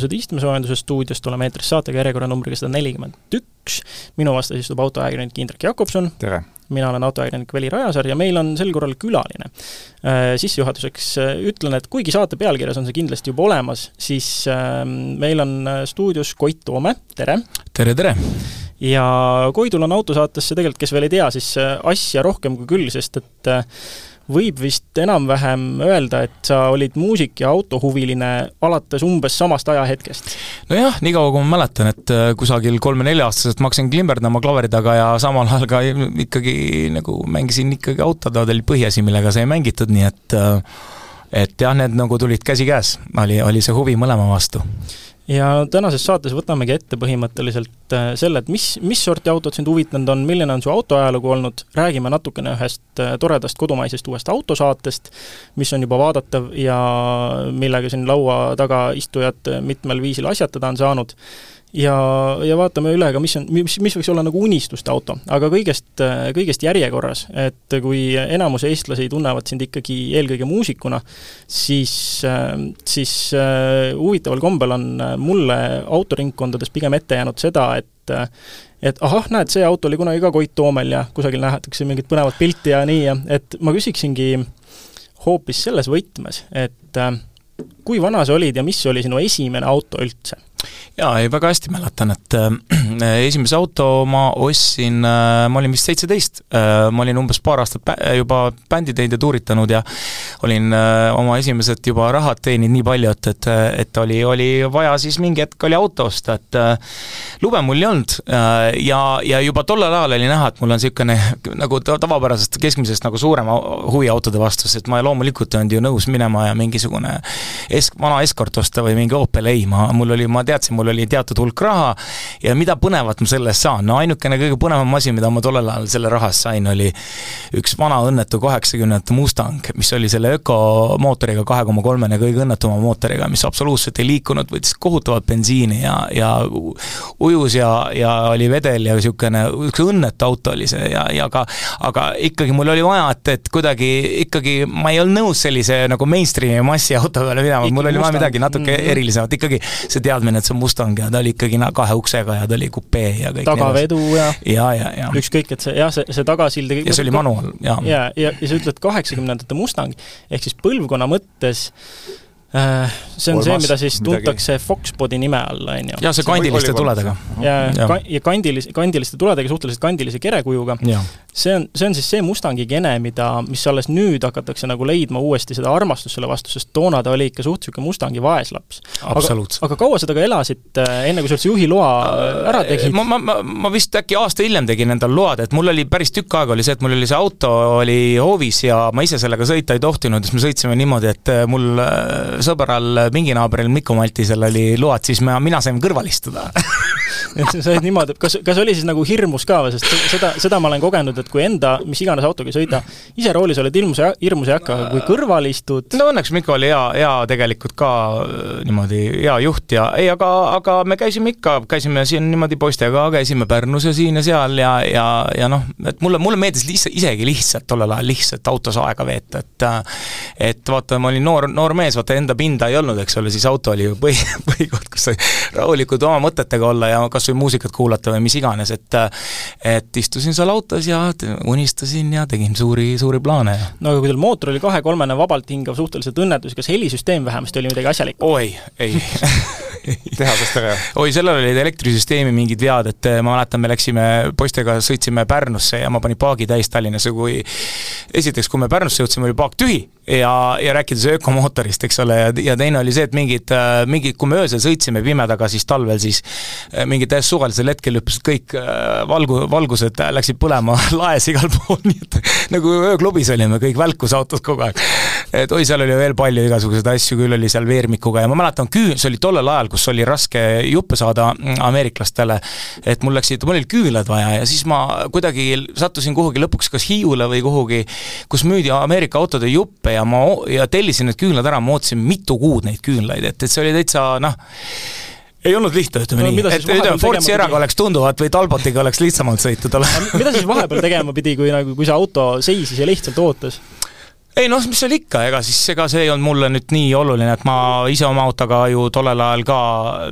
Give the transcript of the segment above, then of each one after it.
Autosaladused istmesoojenduse stuudiost, oleme eetris saatega järjekorranumbriga sada nelikümmend üks, minu vastas istub autoajakirjanik Indrek Jakobson. tere! mina olen autoajakirjanik Veli Rajasaar ja meil on sel korral külaline. Äh, sissejuhatuseks äh, ütlen, et kuigi saate pealkirjas on see kindlasti juba olemas, siis ähm, meil on äh, stuudios Koit Toome, tere! tere, tere! ja Koidul on autosaatesse tegelikult, kes veel ei tea, siis asja rohkem kui küll, sest et võib vist enam-vähem öelda, et sa olid muusik ja autohuviline alates umbes samast ajahetkest? nojah, niikaua kui ma mäletan, et äh, kusagil kolme-nelja-aastaselt ma hakkasin klimberdama klaveri taga ja samal ajal ka ikkagi nagu mängisin ikkagi autod olid põhiasi, millega sai mängitud, nii et äh, et jah, need nagu tulid käsikäes, oli, oli see huvi mõlema vastu ja tänases saates võtamegi ette põhimõtteliselt äh, selle, et mis, mis sorti autod sind huvitanud on, milline on su autoajalugu olnud, räägime natukene ühest äh, toredast kodumaisest uuest autosaatest, mis on juba vaadatav ja millega siin laua taga istujad mitmel viisil asjatada on saanud ja, ja vaatame üle ka, mis on, mis, mis võiks olla nagu unistuste auto, aga kõigest, kõigest järjekorras, et kui enamus eestlasi tunnevad sind ikkagi eelkõige muusikuna, siis, siis huvitaval kombel on mulle autoringkondades pigem ette jäänud seda, et et ahah, näed, see auto oli kunagi ka Koit Toomel ja kusagil nähatakse mingit põnevat pilti ja nii ja et ma küsiksingi hoopis selles võtmes, et kui vana sa olid ja mis oli sinu esimene auto üldse? Jaa, ei väga hästi mäletan, et äh, esimese auto ma ostsin äh,, ma olin vist seitseteist äh,, ma olin umbes paar aastat bä juba bändi teinud ja tuuritanud ja olin äh, oma esimesed juba rahad teeninud nii palju, et, et, et oli, oli vaja siis mingi hetk oli auto osta, et äh, lube mul ei olnud äh, ja, ja juba tollel ajal oli näha, et mul on niisugune nagu tavapärasest keskmisest nagu suurema huvi autode vastu, sest ma loomulikult ei olnud ju nõus minema ja mingisugune esk-, vana Escort osta või mingi Opel, ei, ma, mul oli, ma teadsin, mul oli teatud hulk raha ja mida põnevat ma selle eest saan, no ainukene kõige põnevam asi, mida ma tollel ajal selle raha eest sain, oli üks vana õnnetu kaheksakümnendate Mustang, mis oli selle ökomootoriga, kahe koma kolmene kõige õnnetuma mootoriga, mis absoluutselt ei liikunud, võttis kohutavalt bensiini ja, ja ujus ja, ja oli vedel ja niisugune, üks õnnetu auto oli see ja, ja aga aga ikkagi mul oli vaja, et, et kuidagi ikkagi ma ei olnud nõus sellise nagu mainstream'i massiauto peale minema, mul oli vaja midagi natuke -hmm. erilisemat, ikkagi see teadmine, et see on Mustang ja ta oli ikkagi kahe uksega ja ta oli kupee ja kõik tagavedu ja ja, ja, ja ükskõik, et see jah, see, see tagasild ja see oli manuaal, jaa. ja, ja, ja sa ütled kaheksakümnendate Mustang, ehk siis põlvkonna mõttes see on Olmas, see, mida siis tuntakse midagi. Foxpodi nime all, on ju. jah, see kandiliste tuledega. ja, ja, ja kandilis-, kandiliste tuledega, suhteliselt kandilise kerekujuga. see on, see on siis see Mustangi gene, mida, mis alles nüüd hakatakse nagu leidma uuesti seda armastust selle vastu, sest toona ta oli ikka suht niisugune Mustangi vaeslaps. aga, aga kaua sa temaga elasid, äh, enne kui sa üldse juhiloa äh, ära tegid? ma, ma, ma, ma vist äkki aasta hiljem tegin endale load, et mul oli päris tükk aega oli see, et mul oli see auto oli hoovis ja ma ise sellega sõita ei tohtinud, siis me sõitsime niimoodi, et mul sõbral, pinginaabril Mikko Maltisel oli load, siis ma, mina sain kõrval istuda et sa olid niimoodi, kas, kas oli siis nagu hirmus ka või, sest seda, seda ma olen kogenud, et kui enda, mis iganes autoga sõida, ise roolis oled hirmus, hirmus ei hakka, aga kui kõrval istud no õnneks Mikko oli hea, hea tegelikult ka äh, niimoodi hea juht ja ei, aga, aga me käisime ikka, käisime siin niimoodi poistega, käisime Pärnus ja siin ja seal ja, ja, ja noh, et mulle, mulle meeldis lihtsalt, isegi lihtsalt tollel ajal lihtsalt autos aega veeta, et et vaata, ma olin noor, noor mees, vaata enda pinda ei olnud, eks ole, siis auto oli ju põhi, põhikoht, kus sai rahulikult oma mõtetega olla ja kas või muusikat kuulata või mis iganes, et et istusin seal autos ja unistasin ja tegin suuri, suuri plaane. no aga kui teil mootor oli kahe-kolmene vabalt hingav suhteliselt õnnetus, kas helisüsteem vähemasti oli midagi asjalikku? oi, ei tehasest ära? oi, sellel olid elektrisüsteemi mingid vead, et ma mäletan, me läksime poistega, sõitsime Pärnusse ja ma panin paagi täis Tallinnasse, kui esiteks, kui me Pärnusse jõudsime, oli paak tühi ja, ja rääkides ökomootorist, eks ole, ja, ja teine oli see, et mingid, äh, mingid, kui me öösel sõitsime pimedaga, siis talvel siis äh, mingi täiesti suvalisel hetkel hüppasid kõik äh, valgu, valgused läksid põlema laes igal pool, nii et nagu ööklubis olime, kõik välkus autos kogu aeg. et oi, seal oli veel palju igasuguseid asju, küll oli seal veermikuga ja ma mäletan, küün, see oli tollel ajal, kus oli raske juppe saada mm, ameeriklastele, et mul läksid, mul olid küünlad vaja ja siis ma kuidagi sattusin kuhugi lõpuks kas Hiiule või kuhugi, kus müüdi Ameerika autode juppe ja ma, ja tellisin need küünlad ära, ma ootasin mitu kuud neid küünlaid, et, et see oli täitsa noh, ei olnud lihtne, ütleme no, nii, et ütleme, Fortsi eraga oleks tunduvalt või Talbotiga oleks lihtsamalt sõita talle mida siis vahepeal tegema pidi, kui nagu, kui see auto seisis ja lihtsalt ootas? ei noh, mis seal ikka, ega siis, ega see ei olnud mulle nüüd nii oluline, et ma ise oma autoga ju tollel ajal ka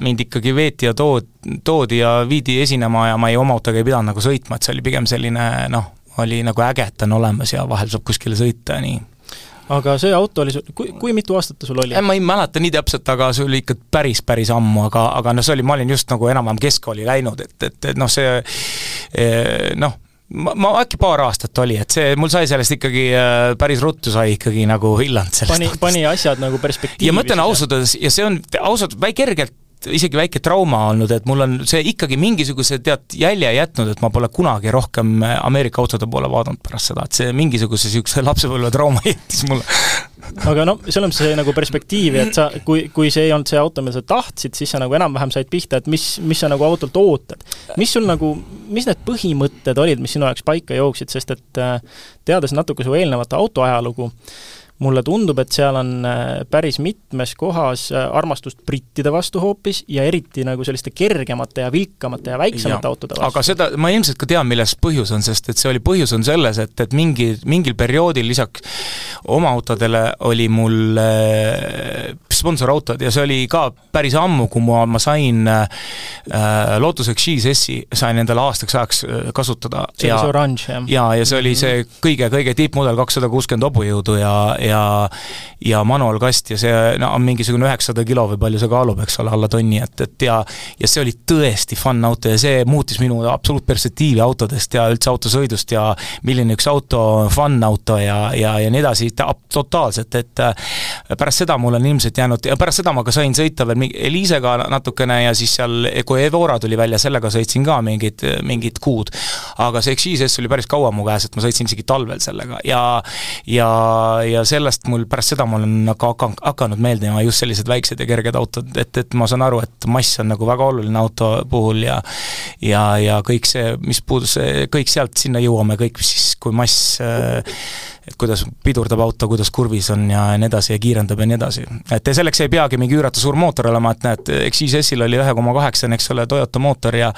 mind ikkagi veeti ja tood-, toodi ja viidi esinema ja ma ei, oma autoga ei pidanud nagu sõitma, et see oli pigem selline noh, oli nagu äge, et ta on olemas ja vahel saab kuskile sõita ja nii aga see auto oli sul, kui, kui mitu aastat ta sul oli? ma ei mäleta nii täpselt, aga see oli ikka päris, päris ammu, aga, aga noh, see oli, ma olin just nagu enam-vähem keskkooli läinud, et, et, et noh, see eh, noh, ma, ma äkki paar aastat oli, et see, mul sai sellest ikkagi äh, päris ruttu sai ikkagi nagu hilland sellest pani, pani asjad nagu perspektiivi. ja ma ütlen ausalt öeldes, ja see on ausalt, väike kergelt isegi väike trauma olnud, et mul on see ikkagi mingisuguse tead jälje jätnud, et ma pole kunagi rohkem Ameerika autode poole vaadanud pärast seda, et see mingisuguse niisuguse lapsepõlvetrauma jättis mulle aga noh, selles mõttes nagu perspektiivi, et sa, kui, kui see ei olnud see auto, mida sa tahtsid, siis sa nagu enam-vähem said pihta, et mis, mis sa nagu autolt ootad. mis sul nagu, mis need põhimõtted olid, mis sinu jaoks paika jooksid, sest et äh, teades natuke su eelnevat autoajalugu, mulle tundub, et seal on äh, päris mitmes kohas äh, armastust brittide vastu hoopis ja eriti nagu selliste kergemate ja vilkamate ja väiksemate ja, autode vastu. aga seda, ma ilmselt ka tean, milles põhjus on, sest et see oli, põhjus on selles, et, et mingi, mingil perioodil lisaks oma autodele oli mul äh, sponsorautod ja see oli ka päris ammu, kui ma, ma sain äh, Lotus Exige S-i, sain endale aastaks ajaks kasutada. see oli see oranž, jah? jaa, ja see oli mhm. see kõige, kõige tippmudel, kakssada kuuskümmend hobujõudu ja, ja ja manuaalkast ja see no, on mingisugune üheksasada kilo või palju see kaalub, eks ole, alla tonni, et, et ja ja see oli tõesti fun auto ja see muutis minu absoluutperspektiivi autodest ja üldse autosõidust ja milline üks auto on fun auto ja, ja, ja nii edasi, totaalselt, et äh, pärast seda mul on ilmselt jäänud, ja pärast seda ma ka sain sõita veel mingi Eliisega natukene ja siis seal, kui Evora tuli välja, sellega sõitsin ka mingid, mingid kuud. aga see Exis oli päris kaua mu käes, et ma sõitsin isegi talvel sellega ja ja, ja see sellest mul pärast seda mul on nagu hakanud, hakanud meeldima just sellised väiksed ja kerged autod, et, et ma saan aru, et mass on nagu väga oluline auto puhul ja ja, ja kõik see, mis puudus, kõik sealt sinna jõuame, kõik siis, kui mass et kuidas pidurdab auto, kuidas kurvis on ja nii edasi ja kiirendab ja nii edasi. et selleks ei peagi mingi üüratu suur mootor olema, et näed, eks ISS-il oli ühe koma kaheksane, eks ole, Toyota mootor ja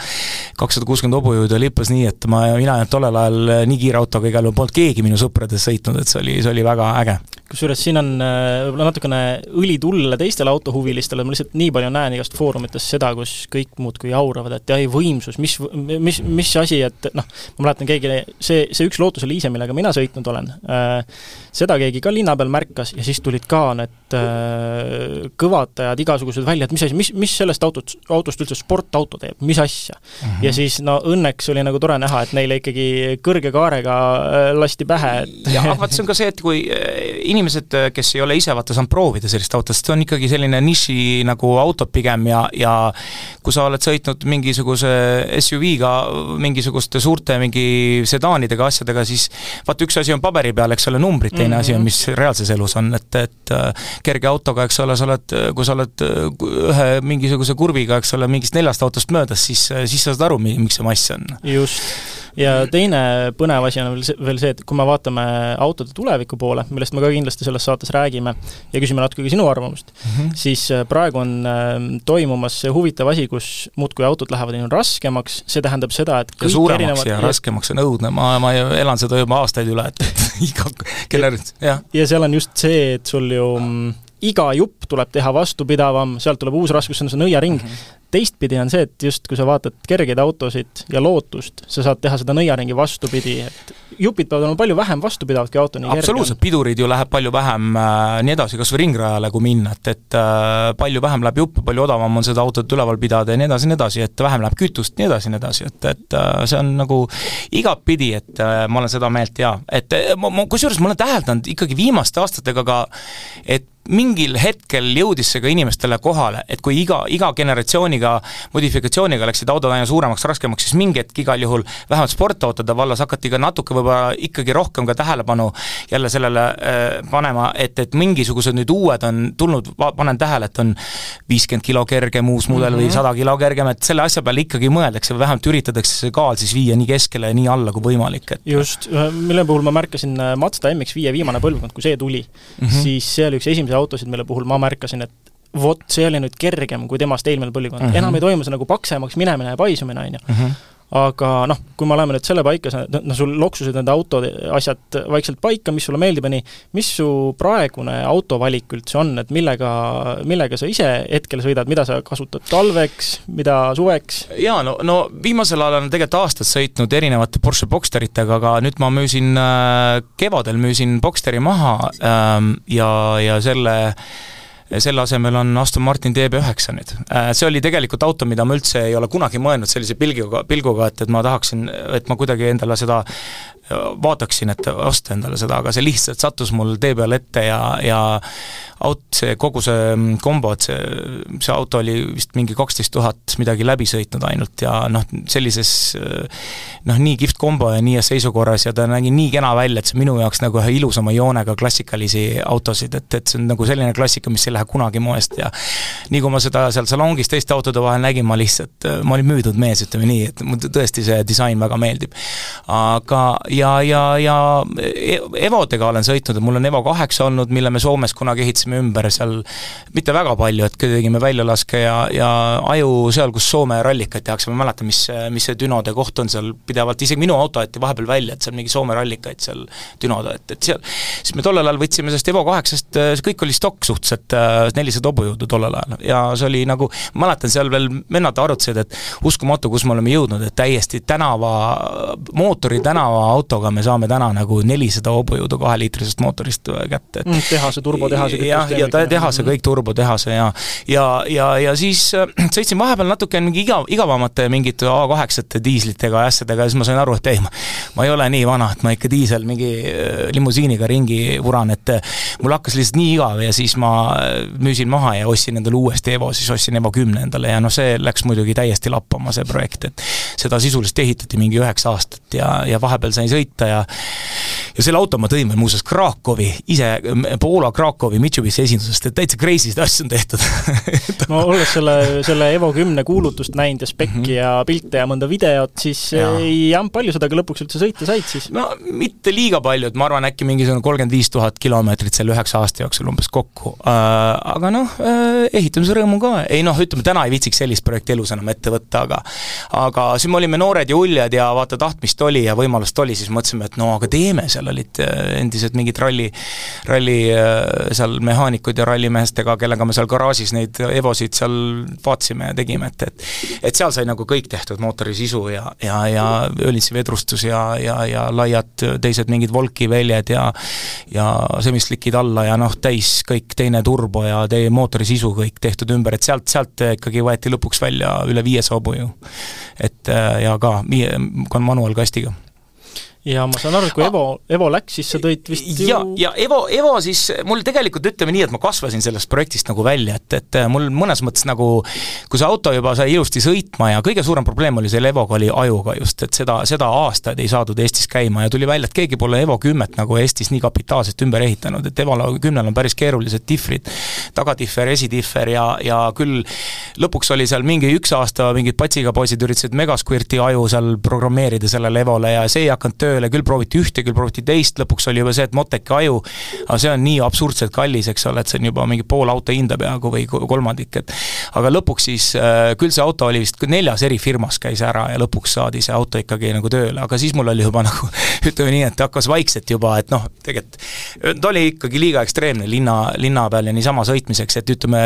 kakssada kuuskümmend hobujõudu lippas nii, et ma, mina ei olnud tollel ajal nii kiire autoga igal juhul polnud keegi minu sõpradest sõitnud, et see oli, see oli väga äge kusjuures siin on äh, võib-olla natukene õli tulla teistele autohuvilistele, ma lihtsalt nii palju näen igast foorumites seda, kus kõik muudkui jauravad, et ai, võimsus, mis, mis, mis asi, et noh, ma mäletan, keegi, see, see üks Lotus Elise, millega mina sõitnud olen äh,, seda keegi ka linna peal märkas ja siis tulid ka need äh, kõvatajad igasugused välja, et mis asi, mis, mis sellest autot, autost üldse sportauto teeb, mis asja mm. -hmm. ja siis no õnneks oli nagu tore näha, et neile ikkagi kõrge kaarega äh, lasti pähe, et jah, vaat see on ka see, et kui inimesed inimesed, kes ei ole ise vaata saanud proovida sellist autot, sest see on ikkagi selline niši nagu auto pigem ja, ja kui sa oled sõitnud mingisuguse SUV-ga, mingisuguste suurte mingi sedaanidega, asjadega, siis vaata, üks asi on paberi peal, eks ole, numbrid, teine mm -hmm. asi on, mis reaalses elus on, et, et äh, kerge autoga, eks ole, sa oled, kui sa oled ühe mingisuguse kurviga, eks ole, mingist neljast autost möödas, siis, siis sa saad aru, miks see mass on. just ja teine põnev asi on veel see, veel see, et kui me vaatame autode tuleviku poole, millest me ka kindlasti selles saates räägime ja küsime natuke ka sinu arvamust mm, -hmm. siis äh, praegu on äh, toimumas see huvitav asi, kus muudkui autod lähevad ainult raskemaks, see tähendab seda, et ja suuremaks erinevad, ja raskemaks on õudne, ma, ma elan seda juba aastaid üle, et, iga generatsioon, jah. ja seal on just see, et sul ju mm, iga jupp tuleb teha vastupidavam, sealt tuleb uus raskus, see on see nõiaring mm, -hmm teistpidi on see, et just kui sa vaatad kergeid autosid ja lootust, sa saad teha seda nõiaringi vastupidi, et jupid peavad olema palju vähem vastupidavad kui auto nii absoluutselt, pidurid ju läheb palju vähem äh, nii edasi, kas või ringrajale, kui minna, et, et äh, palju vähem läheb juppe, palju odavam on seda autot üleval pidada ja nii edasi, nii edasi, et vähem läheb kütust, nii edasi, nii edasi, et, et äh, see on nagu igatpidi, et äh, ma olen seda meelt jaa, et äh, ma, ma kusjuures ma olen täheldanud ikkagi viimaste aastatega ka, et mingil hetkel jõudis see ka inimestele kohale, et kui iga, iga generatsiooniga, modifikatsiooniga läksid autod aina suuremaks, raskemaks, siis mingi hetk igal juhul vähemalt sportautode vallas hakati ka natuke võib-olla ikkagi rohkem ka tähelepanu jälle sellele äh, panema, et, et mingisugused nüüd uued on tulnud, panen tähele, et on viiskümmend kilo kergem uus mudel mm -hmm. või mhm. sada kilo kergem, et selle asja peale ikkagi mõeldakse või vähemalt üritatakse see kaal siis viia nii keskele ja nii alla kui võimalik, et just, mille puhul ma märkasin äh, Mazda MX-5 viimane põlvkond, kui see tuli mm, -hmm. siis see oli üks esimesi autosid, mille puhul ma märkasin, et vot, see oli nüüd kergem kui temast eelmine põlvkond mm, -hmm. enam ei toimu see nagu paksemaks minemine ja paisumine, on ju. Aga noh, kui me oleme nüüd selle paika saanud, noh, sul loksusid need autode asjad vaikselt paika, mis sulle meeldib ja nii, mis su praegune autovalik üldse on, et millega, millega sa ise hetkel sõidad, mida sa kasutad talveks, mida suveks? jaa, no, no viimasel ajal olen tegelikult aastaid sõitnud erinevate Porsche Boxsteritega, aga nüüd ma müüsin äh,, kevadel müüsin Boxsteri maha ähm, ja, ja selle selle asemel on Aston Martin DB9 nüüd. Äh, see oli tegelikult auto, mida ma üldse ei ole kunagi mõelnud sellise pilguga, pilguga, et, et ma tahaksin, et ma kuidagi endale seda vaataksin, et osta endale seda, aga see lihtsalt sattus mul tee peal ette ja, ja aut-, see kogu see kombo, et see, see auto oli vist mingi kaksteist tuhat midagi läbi sõitnud ainult ja noh, sellises noh, nii kihvt kombo ja nii heas seisukorras ja ta nägi nii kena välja, et see minu jaoks nagu ühe ilusama joonega klassikalisi autosid, et, et see on nagu selline klassika, mis ei lähe kunagi moest ja nii kui ma seda seal salongis teiste autode vahel nägin, ma lihtsalt, ma olin müüdud mees, ütleme nii, et mulle tõesti see disain väga meeldib. aga, ja, ja, ja e-, Evodega olen sõitnud, et mul on Evo kaheksa olnud, mille me Soomes kunagi ehitasime ümber seal mitte väga palju, et tegime väljalaske ja, ja aju seal, kus Soome rallikaid tehakse, ma ei mäleta, mis, mis see Dünode koht on seal pidevalt, isegi minu auto aeti vahepeal välja, et seal mingi Soome rallikaid seal Dünode, et, et seal, siis me tollel ajal võtsime sellest Evo kaheksast, see kõik oli stokk suhteliselt, nelisada hobujõudu tollel ajal. Ja see oli nagu, mäletan, seal veel vennad arutasid, et uskumatu, kus me oleme jõudnud, et täiesti tänava, mootori tänava autoga me saame täna nagu nelisada hobujõudu kaheliitrisest mootorist kätte, et mm, tehase, turbotehase jah, ja tehase, kõik turbotehase ja ja, ja, ja siis äh, sõitsin vahepeal natuke mingi igav, igavamate mingite A8-te diislitega ja asjadega ja siis ma sain aru, et ei, ma ei ole nii vana, et ma ikka diisel mingi äh, limusiiniga ringi vuran, et äh, mul hakkas lihtsalt nii igav ja siis ma müüsin maha ja ostsin endale uuesti Evo, siis ostsin Evo kümne endale ja noh, see läks muidugi täiesti lappama, see projekt, et seda sisuliselt ehitati mingi üheksa aastat ja, ja vahepeal sain sõita ja ja selle auto ma tõin veel muuseas Krakowi, ise Poola Krakowi Mitsubishi esindusest, et täitsa crazy sid asju on tehtud no olles selle, selle Evo kümne kuulutust näinud ja spekki mm -hmm. ja pilte ja mõnda videot, siis ja. ei jah, palju sa temaga lõpuks üldse sõita said siis? no mitte liiga palju, et ma arvan, äkki mingisugune kolmkümmend viis tuhat kilomeetrit selle üheksa aasta jooksul umbes kokku äh,. Aga noh äh,, ehitamise rõõmu ka, ei noh, ütleme täna ei viitsiks sellist projekti elus enam ette võtta, aga aga siis me olime noored ja uljad ja vaata, tahtmist oli ja võimalust oli, siis mõtlesime, et no aga teeme, seal olid äh, endised mingid ralli, ralli äh, seal mehaanikud ja rallimeestega, kellega me seal garaažis neid Evosid seal vaatasime ja tegime, et, et et seal sai nagu kõik tehtud, mootori sisu ja, ja, ja õlitsi vedrustus ja, ja, ja laiad teised mingid volkiväljed ja ja semislikid alla ja noh, täis kõik teine turbo ja teie mootori sisu kõik tehtud ümber, et sealt, sealt ikkagi võeti lõpuks välja üle viiesaja hobujõu. et ja ka manuaalkastiga ja ma saan aru, et kui Evo, Evo läks, siis sa tõid vist ju ja, ja Evo, Evo siis, mul tegelikult ütleme nii, et ma kasvasin sellest projektist nagu välja, et, et mul mõnes mõttes nagu kui see auto juba sai ilusti sõitma ja kõige suurem probleem oli selle Evoga, oli ajuga just, et seda, seda aastaid ei saadud Eestis käima ja tuli välja, et keegi pole Evo kümmet nagu Eestis nii kapitaalselt ümber ehitanud, et Evol kümnel on päris keerulised dihvrid, tagatihver, esidihver ja, ja küll lõpuks oli seal mingi üks aasta mingid patsiga poisid üritasid Megasquirti aju seal programmeerida sellele Evole ja see ei hakanud tööle tööle, küll prooviti ühte, küll prooviti teist, lõpuks oli juba see, et Moteki aju, aga see on nii absurdselt kallis, eks ole, et see on juba mingi pool auto hinda peaaegu või kolmandik, et aga lõpuks siis äh, küll see auto oli vist neljas eri firmas käis ära ja lõpuks saadi see auto ikkagi nagu tööle, aga siis mul oli juba nagu ütleme nii, et hakkas vaikselt juba, et noh, tegelikult ta oli ikkagi liiga ekstreemne linna, linna peal ja niisama sõitmiseks, et ütleme,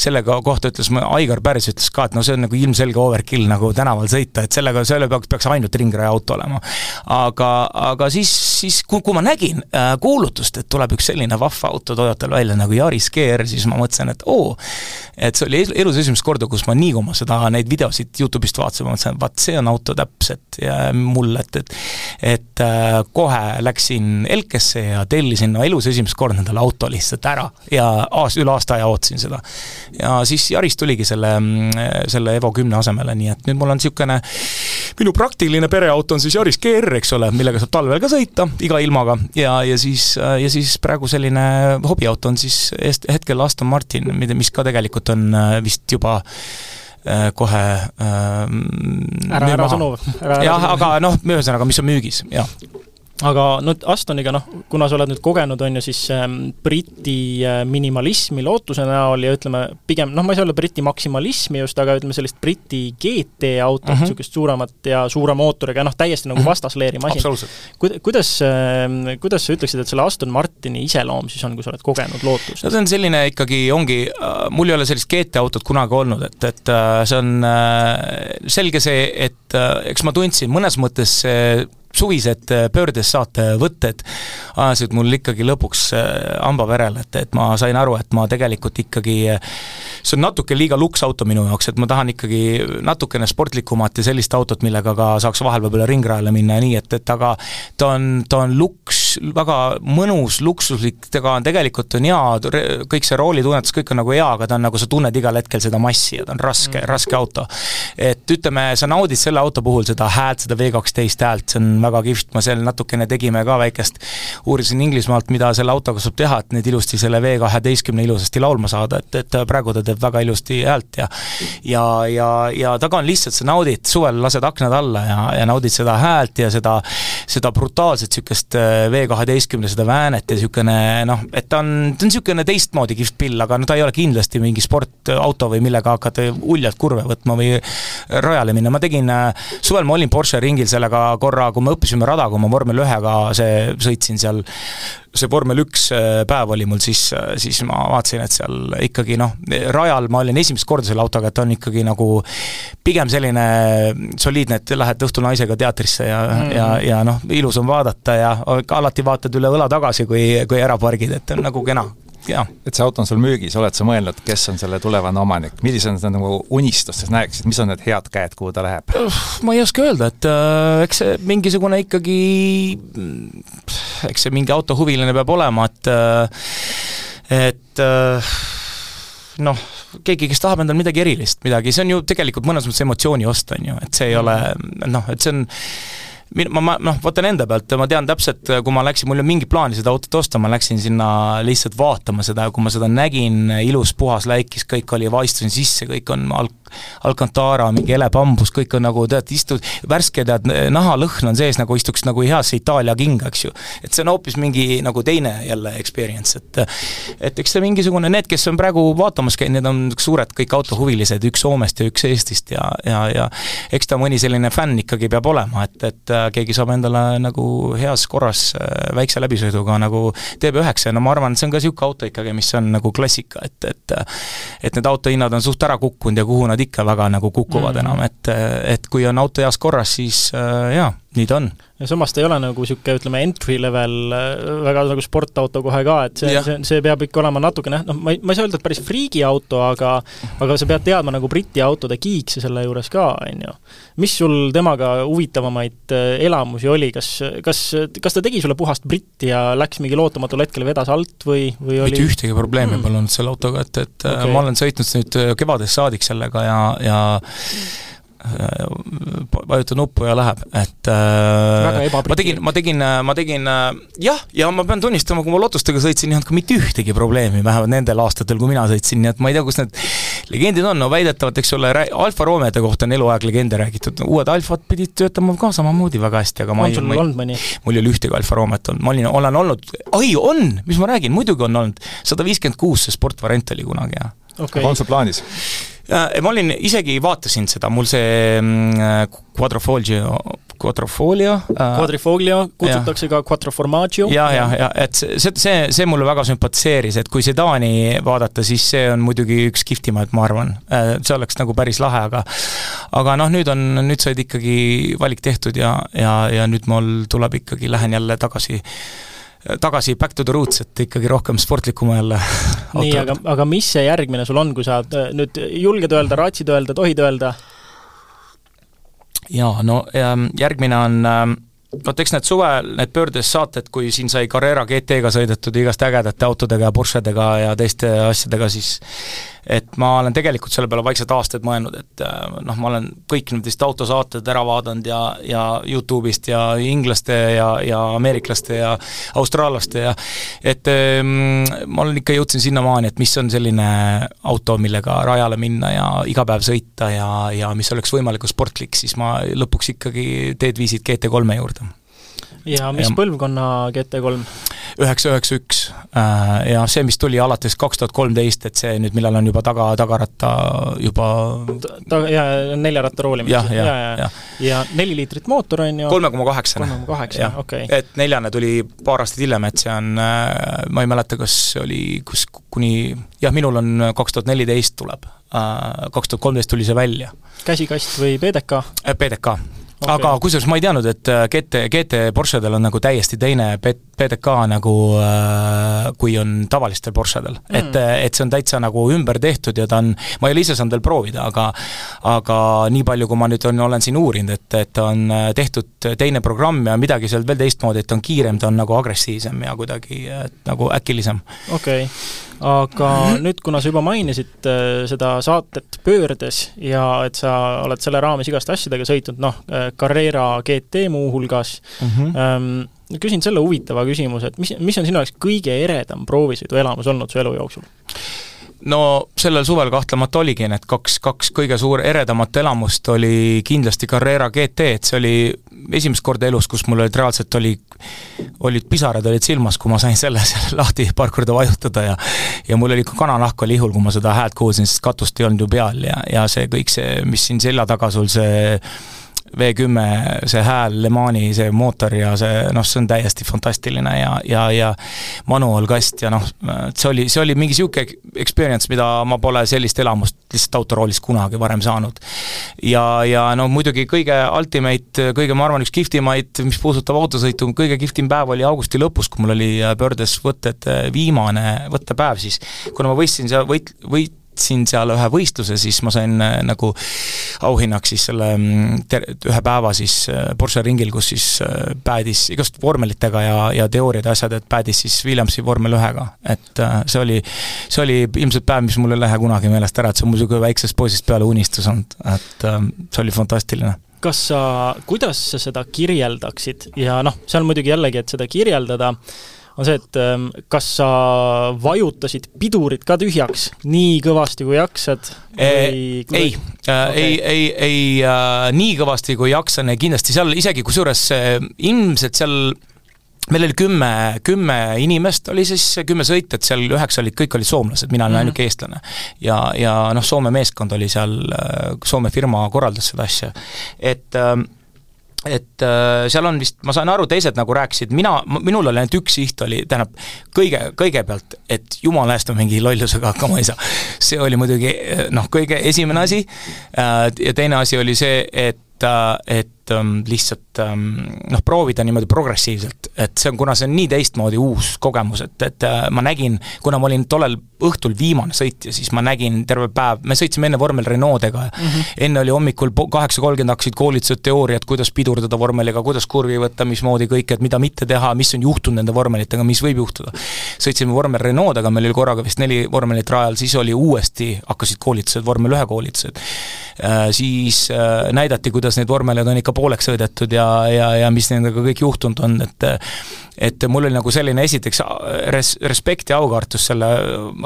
selle kohta ütles Aigar Pärs ütles ka, et no see on nagu ilmselge overkill nagu tänaval sõita, et sellega, selle peaks, peaks ainult ringraja auto olema aga, aga siis, siis kui, kui ma nägin äh, kuulutust, et tuleb üks selline vahva auto Toyotal välja nagu Yaris GR, siis ma mõtlesin, et oo, et see oli elus esimest korda, kus ma nii, kui ma seda, neid videosid Youtube'ist vaatasin, ma mõtlesin, vaat see on auto täpselt ja mul, et, et et äh, kohe läksin Elkesse ja tellisin no elus esimest korda endale auto lihtsalt ära ja aasta, üle aasta aja ootasin seda. ja siis Yaris tuligi selle, selle Evo kümne asemele, nii et nüüd mul on niisugune minu praktiline pereauto on siis Yaris GR, eks ole, millega saab talvel ka sõita iga ilmaga ja, ja siis, ja siis praegu selline hobiauto on siis hetkel Aston Martin, mis ka tegelikult on äh, vist juba äh, kohe äh, ära, ära sõnu. jah, aga noh, ühesõnaga, mis on müügis, jah aga no Astoniga noh, kuna sa oled nüüd kogenud, on ju, siis ähm, Briti äh, minimalismi lootuse näol ja ütleme, pigem noh, ma ei saa öelda Briti maksimalismi just, aga ütleme sellist Briti GT autot -hmm. niisugust suuremat ja suure mootoriga, noh, täiesti nagu -hmm. vastasleeri masin. Kuid-, kuidas äh,, kuidas sa ütleksid, et selle Aston Martini iseloom siis on, kui sa oled kogenud lootust? no see on selline ikkagi, ongi, äh, mul ei ole sellist GT autot kunagi olnud, et, et äh, see on selge see, et eks ma tundsin mõnes mõttes see suvised äh, pöördes saate võtted ajasid mul ikkagi lõpuks äh, hamba verele, et, et ma sain aru, et ma tegelikult ikkagi, äh, see on natuke liiga luksauto minu jaoks, et ma tahan ikkagi natukene sportlikumat ja sellist autot, millega ka saaks vahel võib-olla ringrajale minna ja nii, et, et aga ta on, ta on luks, väga mõnus, luksuslik, temaga on tegelikult on hea, kõik see roolitunnetus, kõik on nagu hea, aga ta on nagu, sa tunned igal hetkel seda massi ja ta on raske mm., raske auto. et ütleme, sa naudid selle auto puhul seda häält, seda V kaksteist häält, see on väga kihvt, ma seal natukene tegime ka väikest, uurisin Inglismaalt, mida selle autoga saab teha, et nüüd ilusti selle V kaheteistkümne ilusasti laulma saada, et, et praegu ta teeb väga ilusti häält ja ja, ja, ja taga on lihtsalt, sa naudid, suvel lased aknad alla ja, ja naudid seda häält ja seda, seda brutaalset niisugust äh, V kaheteistkümne seda väänet ja niisugune noh, et ta on, ta on niisugune teistmoodi kihvt pill, aga no ta ei ole kindlasti mingi sportauto või millega hakata uljalt kurve võtma või rajale minna, ma tegin, äh, suvel ma olin Porsche ringil sellega korra, kui me õppisime rada, kui ma vormel ühega see, sõitsin seal, see vormel üks äh, päev oli mul, siis, siis ma vaatasin, et seal ikkagi noh, rajal ma olin esimest korda selle autoga, et on ikkagi nagu pigem selline soliidne, et lähed õhtul naisega teatrisse ja mm, ja, ja noh, ilus on vaadata ja alati vaatad üle õla tagasi, kui, kui ära pargid, et on nagu kena jaa. et see auto on sul müügis, oled sa mõelnud, kes on selle tulevane omanik, millised on nagu unistustes näeksid, mis on need head käed, kuhu ta läheb? ma ei oska öelda, et äh, eks see mingisugune ikkagi, eks see mingi autohuviline peab olema, et äh, et äh, noh, keegi, kes tahab endale midagi erilist, midagi, see on ju tegelikult mõnes mõttes emotsiooni ost, on ju, et see ei ole noh, et see on ma, ma noh, vaatan enda pealt, ma tean täpselt, kui ma läksin, mul ei olnud mingit plaani seda autot osta, ma läksin sinna lihtsalt vaatama seda ja kui ma seda nägin, ilus puhas läikis, kõik oli, vaistusin sisse, kõik on al-, Alcantara, mingi elepambus, kõik on nagu tead, istud, värske tead, nahalõhn on sees, nagu istuks nagu heasse Itaalia kinga, eks ju. et see on hoopis mingi nagu teine jälle experience, et et eks see mingisugune, need, kes on praegu vaatamas käinud, need on suured kõik autohuvilised, üks Soomest ja üks Eestist ja, ja, ja eks ta mõni selline fänn ikkagi peab olema, et, et keegi saab endale nagu heas korras äh, väikse läbisõiduga nagu DB9 ja no ma arvan, et see on ka niisugune auto ikkagi, mis on nagu klassika, et, et et need autohinnad on suht ära kukkunud ja kuhu nad ikka väga nagu kukuvad mm -hmm. enam, et et kui on auto heas korras, siis äh, jaa, nii ta on ja samas ta ei ole nagu niisugune, ütleme, entry level äh, väga nagu sportauto kohe ka, et see, see, see peab ikka olema natukene, noh, ma ei, ma ei saa öelda, et päris friigi auto, aga aga sa pead teadma nagu Briti autode kiikse selle juures ka, on ju. mis sul temaga huvitavamaid äh, elamusi oli, kas, kas, kas ta tegi sulle puhast britti ja läks mingi lootamatul hetkel vedas alt või, või oli mitte ühtegi probleemi mm. pole olnud selle autoga, et, et okay. ma olen sõitnud nüüd kevadest saadik sellega ja, ja mm Äh, vajuta nuppu ja läheb, et äh, ma tegin, ma tegin, ma tegin jah, ja ma pean tunnistama, kui ma Lotustega sõitsin, ei olnud ka mitte ühtegi probleemi, vähemalt nendel aastatel, kui mina sõitsin, nii et ma ei tea, kus need legendid on, no väidetavalt, eks ole, Alfa Romeode kohta on eluaeg legende räägitud, uued Alfad pidid töötama ka samamoodi väga hästi, aga ma on sul olnud mõni? mul ei ole ühtegi Alfa Romet olnud, ma olin, olen olnud, ai on, mis ma räägin, muidugi on olnud, sada viiskümmend kuus see sportvariant oli kunagi, jah. Okay.. on sul plaanis? Äh, ma olin, isegi vaatasin seda, mul see mm, Quadrofolio, Quadrofolio äh, Quadrifoglio kutsutakse ja. ka Quattroformaggio. ja, ja, ja et see, see, see mulle väga sümpatiseeris, et kui sedaani vaadata, siis see on muidugi üks kihvtimaid, ma arvan. Äh, see oleks nagu päris lahe, aga aga noh, nüüd on, nüüd said ikkagi valik tehtud ja, ja, ja nüüd mul tuleb ikkagi, lähen jälle tagasi tagasi back to the roots, et ikkagi rohkem sportlikuma jälle nii, aga, aga mis see järgmine sul on, kui sa äh, nüüd julged öelda, raatsid öelda, tohid öelda? jaa, no ähm, järgmine on ähm, vot eks need suvel, need pöördes saated, kui siin sai Carrera GT-ga sõidetud igast ägedate autodega ja Porschedega ja teiste asjadega, siis et ma olen tegelikult selle peale vaikselt aastaid mõelnud, et äh, noh, ma olen kõik nendest autosaated ära vaadanud ja, ja Youtube'ist ja inglaste ja, ja ameeriklaste ja austraallaste ja et ähm, ma olen ikka jõudsin sinnamaani, et mis on selline auto, millega rajale minna ja iga päev sõita ja, ja mis oleks võimalikult sportlik, siis ma lõpuks ikkagi teed viisid GT3-e juurde ja mis ja, põlvkonna GT3? üheksa, üheksa, üks. Äh, ja see, mis tuli alates kaks tuhat kolmteist, et see nüüd, millal on juba taga, tagaratta juba ta-, jaa, neljaratta roolimine. jah, jah, jah. ja neli liitrit mootor, on ju? kolme koma kaheksane. kolme koma kaheksa, okei. et neljane tuli paar aastat hiljem, et see on, äh, ma ei mäleta, kas oli, kus kuni, jah, minul on kaks tuhat neliteist tuleb, äh, kaks tuhat kolmteist tuli see välja. käsikast või PDK? PDK okay.. aga kusjuures ma ei teadnud, et GT, GT Porschedel on nagu täiesti teine PDK nagu äh, kui on tavalistel Porschedel mm.. et, et see on täitsa nagu ümber tehtud ja ta on, ma ei ole ise saanud veel proovida, aga aga nii palju, kui ma nüüd on, olen siin uurinud, et, et on tehtud teine programm ja midagi seal veel teistmoodi, et on kiirem, ta on nagu agressiivsem ja kuidagi nagu äkilisem. okei okay aga nüüd, kuna sa juba mainisid äh, seda saatet Pöördes ja et sa oled selle raames igaste asjadega sõitnud, noh, äh, Carrera GT muuhulgas mm, -hmm. Küsin selle huvitava küsimuse, et mis, mis on sinu jaoks kõige eredam proovisõiduelamus olnud su elu jooksul? no sellel suvel kahtlemata oligi need kaks, kaks kõige suur eredamat elamust oli kindlasti Carrera GT, et see oli esimest korda elus, kus mul olid reaalselt oli, olid pisarad olid silmas, kui ma sain selle seal lahti paar korda vajutada ja ja mul oli ka kananahk oli ihul, kui ma seda häält kuulsin, sest katust ei olnud ju peal ja, ja see kõik see, mis siin selja taga sul see V10, see hääl, Le Mani see mootor ja see noh, see on täiesti fantastiline ja, ja, ja manuaalkast ja noh, see oli, see oli mingi niisugune experience, mida ma pole sellist elamust lihtsalt autoroolis kunagi varem saanud. ja, ja no muidugi kõige ultimate, kõige, ma arvan, üks kihvtimaid, mis puudutab autosõitu, kõige kihvtim päev oli augusti lõpus, kui mul oli pöördes võtted viimane võttepäev siis, kuna ma võistsin seal võit-, võit-, võitsin seal ühe võistluse, siis ma sain äh, nagu auhinnaks siis selle mm, ter-, ühe päeva siis äh, Porsche ringil, kus siis äh, päädis igast vormelitega ja, ja teooriad ja asjad, et päädis siis Williamsi vormel ühega. et see oli, see oli ilmselt päev, mis mul ei lähe kunagi meelest ära, et see on mul niisugune väiksest poisist peale unistus olnud, et see oli fantastiline. Kas sa, kuidas sa seda kirjeldaksid? Ja noh, seal muidugi jällegi, et seda kirjeldada. äh, on see, et ähm, kas sa vajutasid pidurit ka tühjaks nii kõvasti, kui jaksad või kui... ei äh, okay., ei, ei, ei äh, nii kõvasti, kui jaksan ja kindlasti seal isegi kusjuures äh, ilmselt seal meil oli kümme, kümme inimest oli siis, kümme sõitjat, seal üheksa olid, kõik olid soomlased, mina olin mm -hmm. ainuke eestlane. ja, ja noh, Soome meeskond oli seal, äh, Soome firma korraldas seda asja, et äh, et äh, seal on vist, ma sain aru, teised nagu rääkisid, mina, minul oli ainult üks siht oli, tähendab, kõige, kõigepealt, et jumala eest ma mingi lollusega hakkama ei saa. see oli muidugi noh, kõige esimene asi äh, ja teine asi oli see, et, äh, et ähm, lihtsalt ähm, noh, proovida niimoodi progressiivselt, et see on, kuna see on nii teistmoodi uus kogemus, et, et äh, ma nägin, kuna ma olin tollel õhtul viimane sõitja, siis ma nägin terve päev, me sõitsime enne vormel Renault'dega mm, -hmm. enne oli hommikul kaheksa kolmkümmend hakkasid koolitused, teooriad, kuidas pidurdada vormeliga, kuidas kurvi võtta, mismoodi kõike, et mida mitte teha, mis on juhtunud nende vormelitega, mis võib juhtuda. sõitsime vormel Renault'ega, meil oli korraga vist neli vormelit rajal, siis oli uuesti, hakkasid koolitused, vormel ühe koolitused. Siis äh, näidati, kuidas neid vormeleid on ikka pooleks sõidetud ja, ja, ja mis nendega kõik juhtunud on, et et mul oli nagu selline esiteks res-, respekt ja aukartus selle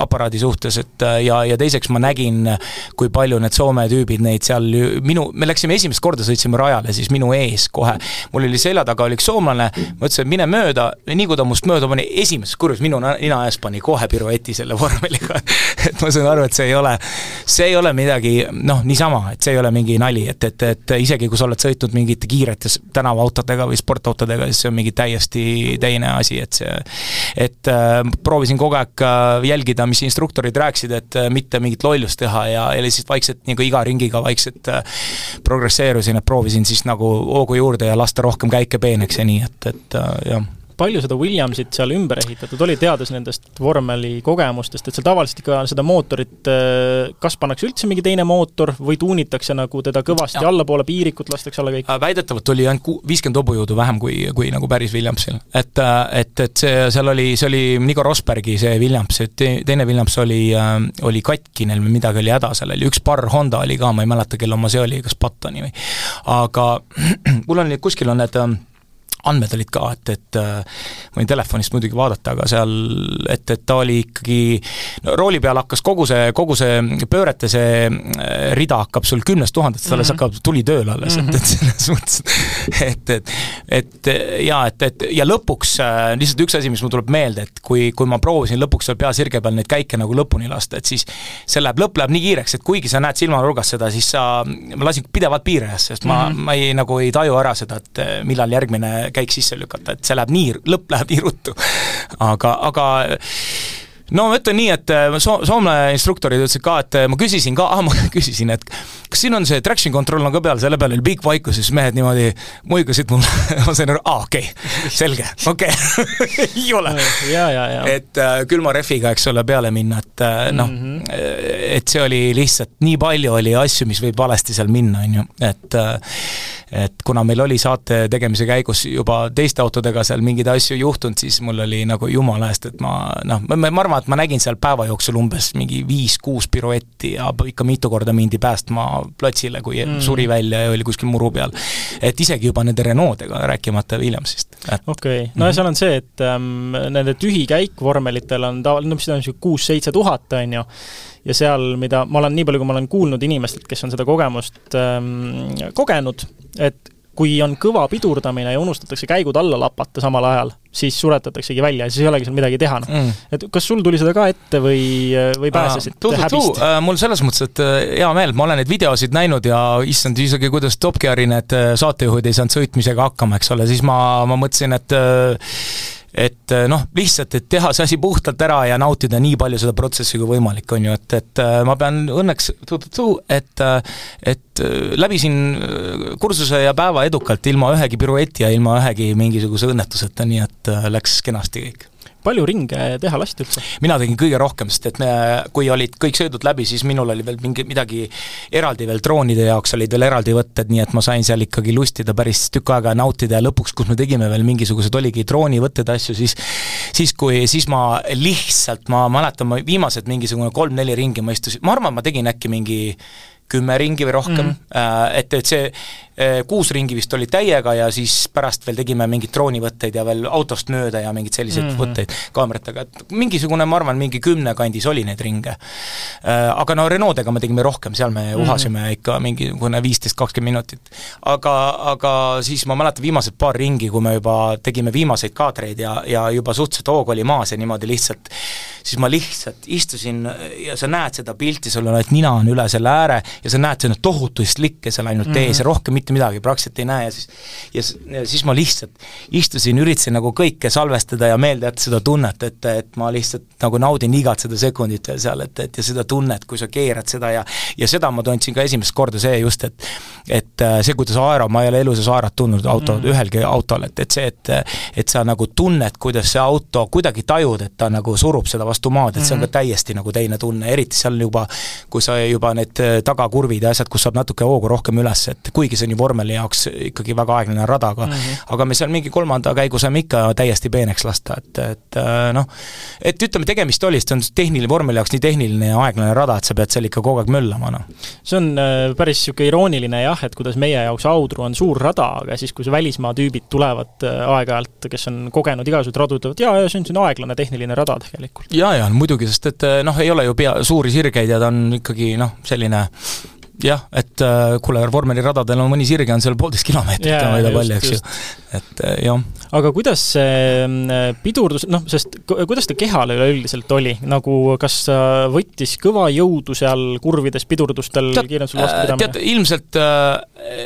aparaadi suhtes, et ja, ja teiseks ma nägin, kui palju need Soome tüübid neid seal minu, me läksime esimest korda, sõitsime rajale, siis minu ees kohe, mul oli selja taga oli üks soomlane, ma ütlesin, et mine mööda, nii kui ta must mööda pani, esimeses kurvis minu nina ees pani kohe pirueti selle vormeliga. Et ma sain aru, et see ei ole, see ei ole midagi noh, niisama, et see ei ole mingi nali, et, et, et isegi kui sa oled sõitnud mingite kiirete tänavaautodega või sportautodega, siis see on mingi täiesti teine asi, et see, et äh, proovisin kogu aeg äh, jälgida, mis instruktorid rääkisid, et äh, mitte mingit lollust teha ja, ja lihtsalt vaikselt nagu iga ringiga vaikselt progresseerusin, et proovisin siis nagu hoogu juurde ja lasta rohkem käike peeneks ja nii, et, et jah palju seda Williamsit seal ümber ehitatud oli, teades nendest vormeli kogemustest, et seal tavaliselt ikka seda mootorit äh, kas pannakse üldse mingi teine mootor või tuunitakse nagu teda kõvasti ja. allapoole, piirikut lastakse alla kõik? Äh, väidetavalt oli ainult ku-, viiskümmend hobujõudu vähem kui, kui nagu päris Williamsil. et, äh, et, et see, seal oli, see oli Nico Rosbergi see Williams, et teine Williams oli, oli katki, neil midagi oli häda, seal oli üks barr Honda oli ka, ma ei mäleta, kelle oma see oli, kas Pattoni või aga mul on, kuskil on need andmed olid ka, et, et äh, ma võin telefonist muidugi vaadata, aga seal, et, et ta oli ikkagi, no rooli peal hakkas kogu see, kogu see pöörete see äh, rida hakkab sul kümnest tuhandest, alles mm -hmm. hakkab tuli tööle alles mm, -hmm. et, et selles mõttes, et, et et jaa, et, et ja lõpuks äh, lihtsalt üks asi, mis mul tuleb meelde, et kui, kui ma proovisin lõpuks seal peasirge peal neid käike nagu lõpuni lasta, et siis see läheb, lõpp läheb nii kiireks, et kuigi sa näed silmanurgast seda, siis sa, ma lasin pidevalt piirajasse, sest ma mm, -hmm. ma ei, nagu ei taju ära seda, et millal järgmine käik sisse lükata, et see läheb nii, lõpp läheb nii ruttu. aga, aga no ma ütlen nii, et äh, so-, Soome instruktorid ütlesid ka, et äh, ma küsisin ka, ma küsisin, et kas siin on see traction control on ka peal, selle peal oli pikk vaikus, siis mehed niimoodi muigasid mulle ma sain aru, aa okei okay,, selge, okei okay. ei ole. et äh, külma rehviga, eks ole, peale minna, et äh, noh mm -hmm., et see oli lihtsalt, nii palju oli asju, mis võib valesti seal minna, on ju, et äh, et kuna meil oli saate tegemise käigus juba teiste autodega seal mingeid asju juhtunud, siis mul oli nagu jumala eest, et ma noh, ma, ma arvan, et ma nägin seal päeva jooksul umbes mingi viis-kuus piruetti ja ikka mitu korda mindi päästma platsile, kui mm. suri välja ja oli kuskil muru peal. et isegi juba nende Renault'dega, rääkimata Williamsist. okei okay., no ja seal on see, et ähm, nende tühikäik vormelitel on tavaline, no mis ta on, niisugune kuus-seitse tuhat, on ju, ja seal, mida ma olen, nii palju, kui ma olen kuulnud inimestelt, kes on seda kogemust ähm, kogenud, et kui on kõva pidurdamine ja unustatakse käigud alla lapata samal ajal, siis suretataksegi välja ja siis ei olegi seal midagi teha, noh mm.. et kas sul tuli seda ka ette või, või pääsesid uh, häbist uh,? mul selles mõttes, et äh, hea meel, ma olen neid videosid näinud ja issand, isegi kuidas Top Geari need äh, saatejuhid ei saanud sõitmisega hakkama, eks ole, siis ma, ma mõtlesin, et uh, et eh, noh, lihtsalt, et teha see asi puhtalt ära ja nautida nii palju seda protsessi kui võimalik, on ju, et, et eh, ma pean õnneks, et eh, et läbisin kursuse ja päeva edukalt ilma ühegi pirueti ja ilma ühegi mingisuguse õnnetuseta, nii et läks kenasti kõik palju ringe teha lasti üldse? mina tegin kõige rohkem, sest et me, kui olid kõik sõidud läbi, siis minul oli veel mingi, midagi eraldi veel droonide jaoks olid veel eraldi võtted, nii et ma sain seal ikkagi lustida päris tükk aega ja nautida ja lõpuks, kus me tegime veel mingisugused, oligi droonivõtted, asju, siis siis kui, siis ma lihtsalt, ma mäletan, ma viimased mingisugune kolm-neli ringi ma istusin, ma arvan, ma tegin äkki mingi kümme ringi või rohkem mm, -hmm. et, et see kuus ringi vist oli täiega ja siis pärast veel tegime mingeid droonivõtteid ja veel autost mööda ja mingeid selliseid mm -hmm. võtteid kaameratega, et mingisugune, ma arvan, mingi kümne kandis oli neid ringe. Eh, aga no Renault'dega me tegime rohkem, seal me mm -hmm. uhasime ikka mingisugune viisteist, kakskümmend minutit. aga, aga siis ma mäletan viimased paar ringi, kui me juba tegime viimaseid kaadreid ja, ja juba suhteliselt hoog oli maas ja niimoodi lihtsalt, siis ma lihtsalt istusin ja sa näed seda pilti, sul on, et nina on üle selle ääre ja sa näed, see on tohutuid slikke seal ainult mm -hmm. ees ja rohkem mitte midagi, praktiliselt ei näe ja siis ja, ja siis ma lihtsalt istusin, üritasin nagu kõike salvestada ja meelde jätta seda tunnet, et, et ma lihtsalt nagu naudin igat seda sekundit veel seal, et, et ja seda tunnet, kui sa keerad seda ja ja seda ma tundsin ka esimest korda, see just, et et äh, see, kuidas aero, ma ei ole elu sees aerat tundnud auto mm., ühelgi autol, et, et see, et et sa nagu tunned, kuidas see auto, kuidagi tajud, et ta nagu surub seda vastu maad, et see on ka mhm. täiesti nagu teine tunne, eriti seal juba, kui sa juba need tagakurvid ja asjad, kus saab natuke hoogu rohkem üles, et kuigi see on ju vormeli jaoks ikkagi väga aeglane rada, aga mm -hmm. aga me seal mingi kolmanda käigu saime ikka täiesti peeneks lasta, et, et äh, noh, et ütleme, tegemist oli, see on tehniline, vormeli jaoks nii tehniline ja aeglane rada, et sa pead seal ikka kogu aeg möllama, noh. see on äh, päris niisugune irooniline jah, et kuidas meie jaoks Audru on suur rada, aga siis, kui see välismaa tüübid tulevad äh, aeg-ajalt, kes on kogenud igasuguseid radu, ütlevad jaa, jaa, see on selline aeglane tehniline rada tegelikult. jaa, jaa, muidugi, sest et noh, ei ole ju pea, suuri sirgeid ja ta on ikkagi noh, selline jah, et äh, kuule, vormeliradadel on mõni sirge on seal poolteist kilomeetrit yeah, on veida palju, eks ju. et äh, jah. aga kuidas see mm, pidurdus, noh, sest kuidas ta kehal üleüldiselt oli, nagu kas võttis kõva jõudu seal kurvides pidurdustel kiirendusel vastupidamine? tead, ilmselt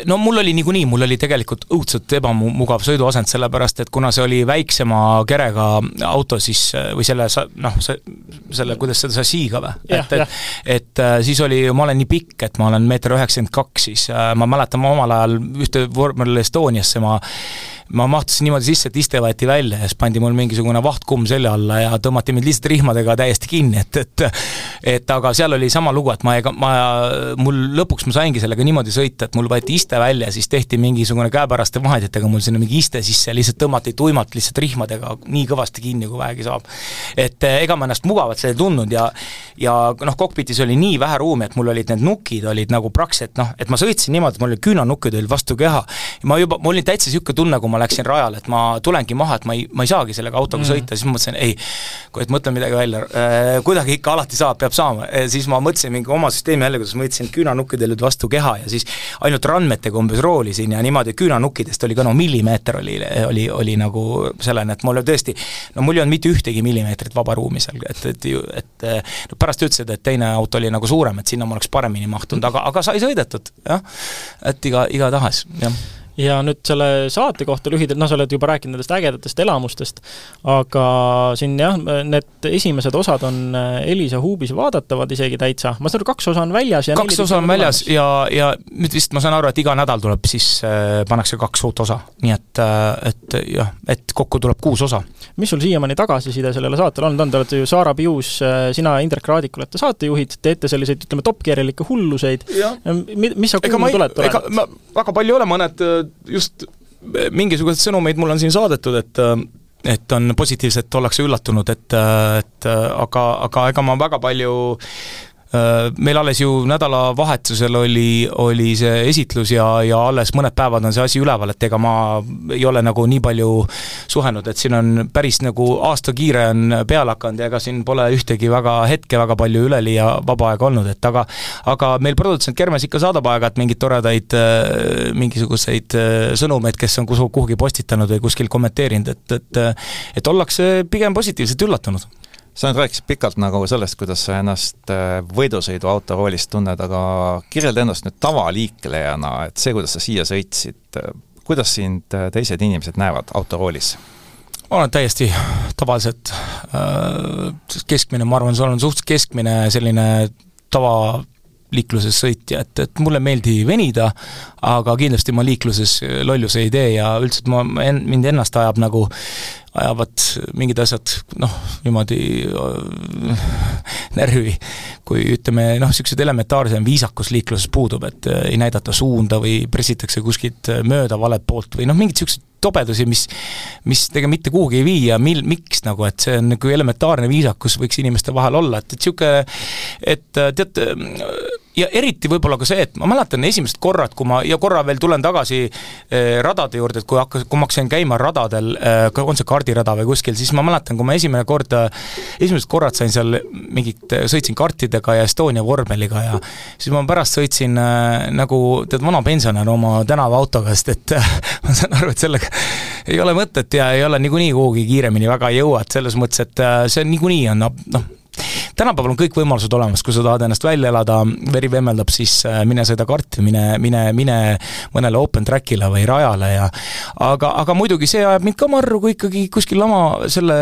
no mul oli niikuinii, mul oli tegelikult õudselt ebamugav sõiduasend, sellepärast et kuna see oli väiksema kerega auto, siis või selle noh, see, selle, kuidas seda, sassiiga või? et, et, et siis oli, ma olen nii pikk, et ma olen olen meeter üheksakümmend kaks, siis äh, ma mäletan, ma omal ajal ühte vormel Estoniasse ma ma mahtusin niimoodi sisse, et iste võeti välja ja siis pandi mul mingisugune vahtkumm selja alla ja tõmmati mind lihtsalt rihmadega täiesti kinni, et, et et aga seal oli sama lugu, et ma, ega ma, mul lõpuks ma saingi sellega niimoodi sõita, et mul võeti iste välja, siis tehti mingisugune käepäraste vahenditega mul sinna mingi iste sisse, lihtsalt tõmmati tuimalt lihtsalt rihmadega nii kõvasti kinni, kui vähegi saab. et eh, ega ma ennast mugavalt seal ei tundnud ja ja noh, kokpitis oli nii vähe ruumi, et mul olid need nukid olid nagu praktiliselt noh, et ma sõitsin niimoodi, et mul olid küünanukid olid vastu keha ma juba, mul oli täitsa niisugune tunne, kui ma ma läksin rajale, et ma tulengi maha, et ma ei, ma ei saagi sellega autoga mm. sõita, siis ma mõtlesin, ei, et mõtlen midagi välja, kuidagi ikka alati saab, peab saama, siis ma mõtlesin mingi oma süsteemi jälle, kuidas ma võtsin küünanukkidel nüüd vastu keha ja siis ainult randmetega umbes roolisin ja niimoodi, küünanukkidest oli ka no millimeeter oli, oli, oli nagu sellene, et mul tõesti, no mul ei olnud mitte ühtegi millimeetrit vaba ruumi seal, et, et et no pärast ütlesid, et teine auto oli nagu suurem, et sinna ma oleks paremini mahtunud, aga, aga sai sõidetud, jah. et iga, igatahes, jah ja nüüd selle saate kohta lühidalt, noh, sa oled juba rääkinud nendest ägedatest elamustest, aga siin jah, need esimesed osad on äh, Elisa Huubis vaadatavad isegi täitsa, ma saan aru, kaks osa on väljas ja kaks osa on väljas tulemas. ja, ja nüüd vist ma saan aru, et iga nädal tuleb siis äh,, pannakse kaks uut osa, nii et äh,, et jah, et kokku tuleb kuus osa. mis sul siiamaani tagasiside sellele saatele olnud on, te olete ju Saara Pius, sina, Indrek Raadik olete saatejuhid, teete selliseid, ütleme, top-gear'ilikke hulluseid, mis sa kuulnud oled? ega ma väga palju ei ole, mõned just mingisuguseid sõnumeid mulle on siin saadetud, et et on positiivselt, ollakse üllatunud, et, et aga, aga ega ma väga palju meil alles ju nädalavahetusel oli, oli see esitlus ja, ja alles mõned päevad on see asi üleval, et ega ma ei ole nagu nii palju suhelnud, et siin on päris nagu aastakiire on peale hakanud ja ega siin pole ühtegi väga hetke väga palju üleliia vaba aega olnud, et aga aga meil produtsent Kermes ikka saadab aeg-ajalt mingeid toredaid äh, mingisuguseid äh, sõnumeid, kes on kuhugi postitanud või kuskil kommenteerinud, et, et et ollakse pigem positiivselt üllatunud sa nüüd rääkisid pikalt nagu sellest, kuidas sa ennast äh, võidusõiduauto roolist tunned, aga kirjelda ennast nüüd tavaliiklejana, et see, kuidas sa siia sõitsid, äh, kuidas sind äh, teised inimesed näevad autoroolis? ma olen täiesti tavaliselt keskmine, ma arvan, sul on suhteliselt keskmine selline tava liikluses sõitja, et, et mulle ei meeldi venida, aga kindlasti ma liikluses lollusi ei tee ja üldiselt ma, mind ennast ajab nagu ajavad mingid asjad noh, niimoodi äh, närvi, kui ütleme noh, niisugused elementaarsem viisakus liikluses puudub, et äh, ei näidata suunda või pressitakse kuskilt mööda valet poolt või noh, mingid niisugused tobedusi, mis, mis tegelikult mitte kuhugi ei vii ja mil-, miks nagu, et see on nagu elementaarne viisakus võiks inimeste vahel olla, et, et niisugune, et teate, ja eriti võib-olla ka see, et ma mäletan esimesed korrad, kui ma, ja korra veel tulen tagasi eh, radade juurde, et kui hakkas, kui ma hakkasin käima radadel eh,, on see kardirada või kuskil, siis ma mäletan, kui ma esimene kord, esimesed korrad sain seal mingit, sõitsin kartidega ja Estonia vormeliga ja siis ma pärast sõitsin eh, nagu tead, vana pensionär oma tänavaautoga, sest et ma saan aru, et sellega ei ole mõtet ja ei ole niikuinii kuhugi kiiremini väga ei jõua, et selles mõttes, et eh, see niikuinii on noh, tänapäeval on kõik võimalused olemas, kui sa tahad ennast välja elada, veri vemmeldab, siis äh, mine sõida karti, mine, mine, mine mõnele open track'ile või rajale ja aga, aga muidugi see ajab mind ka marru, kui ikkagi kuskil oma selle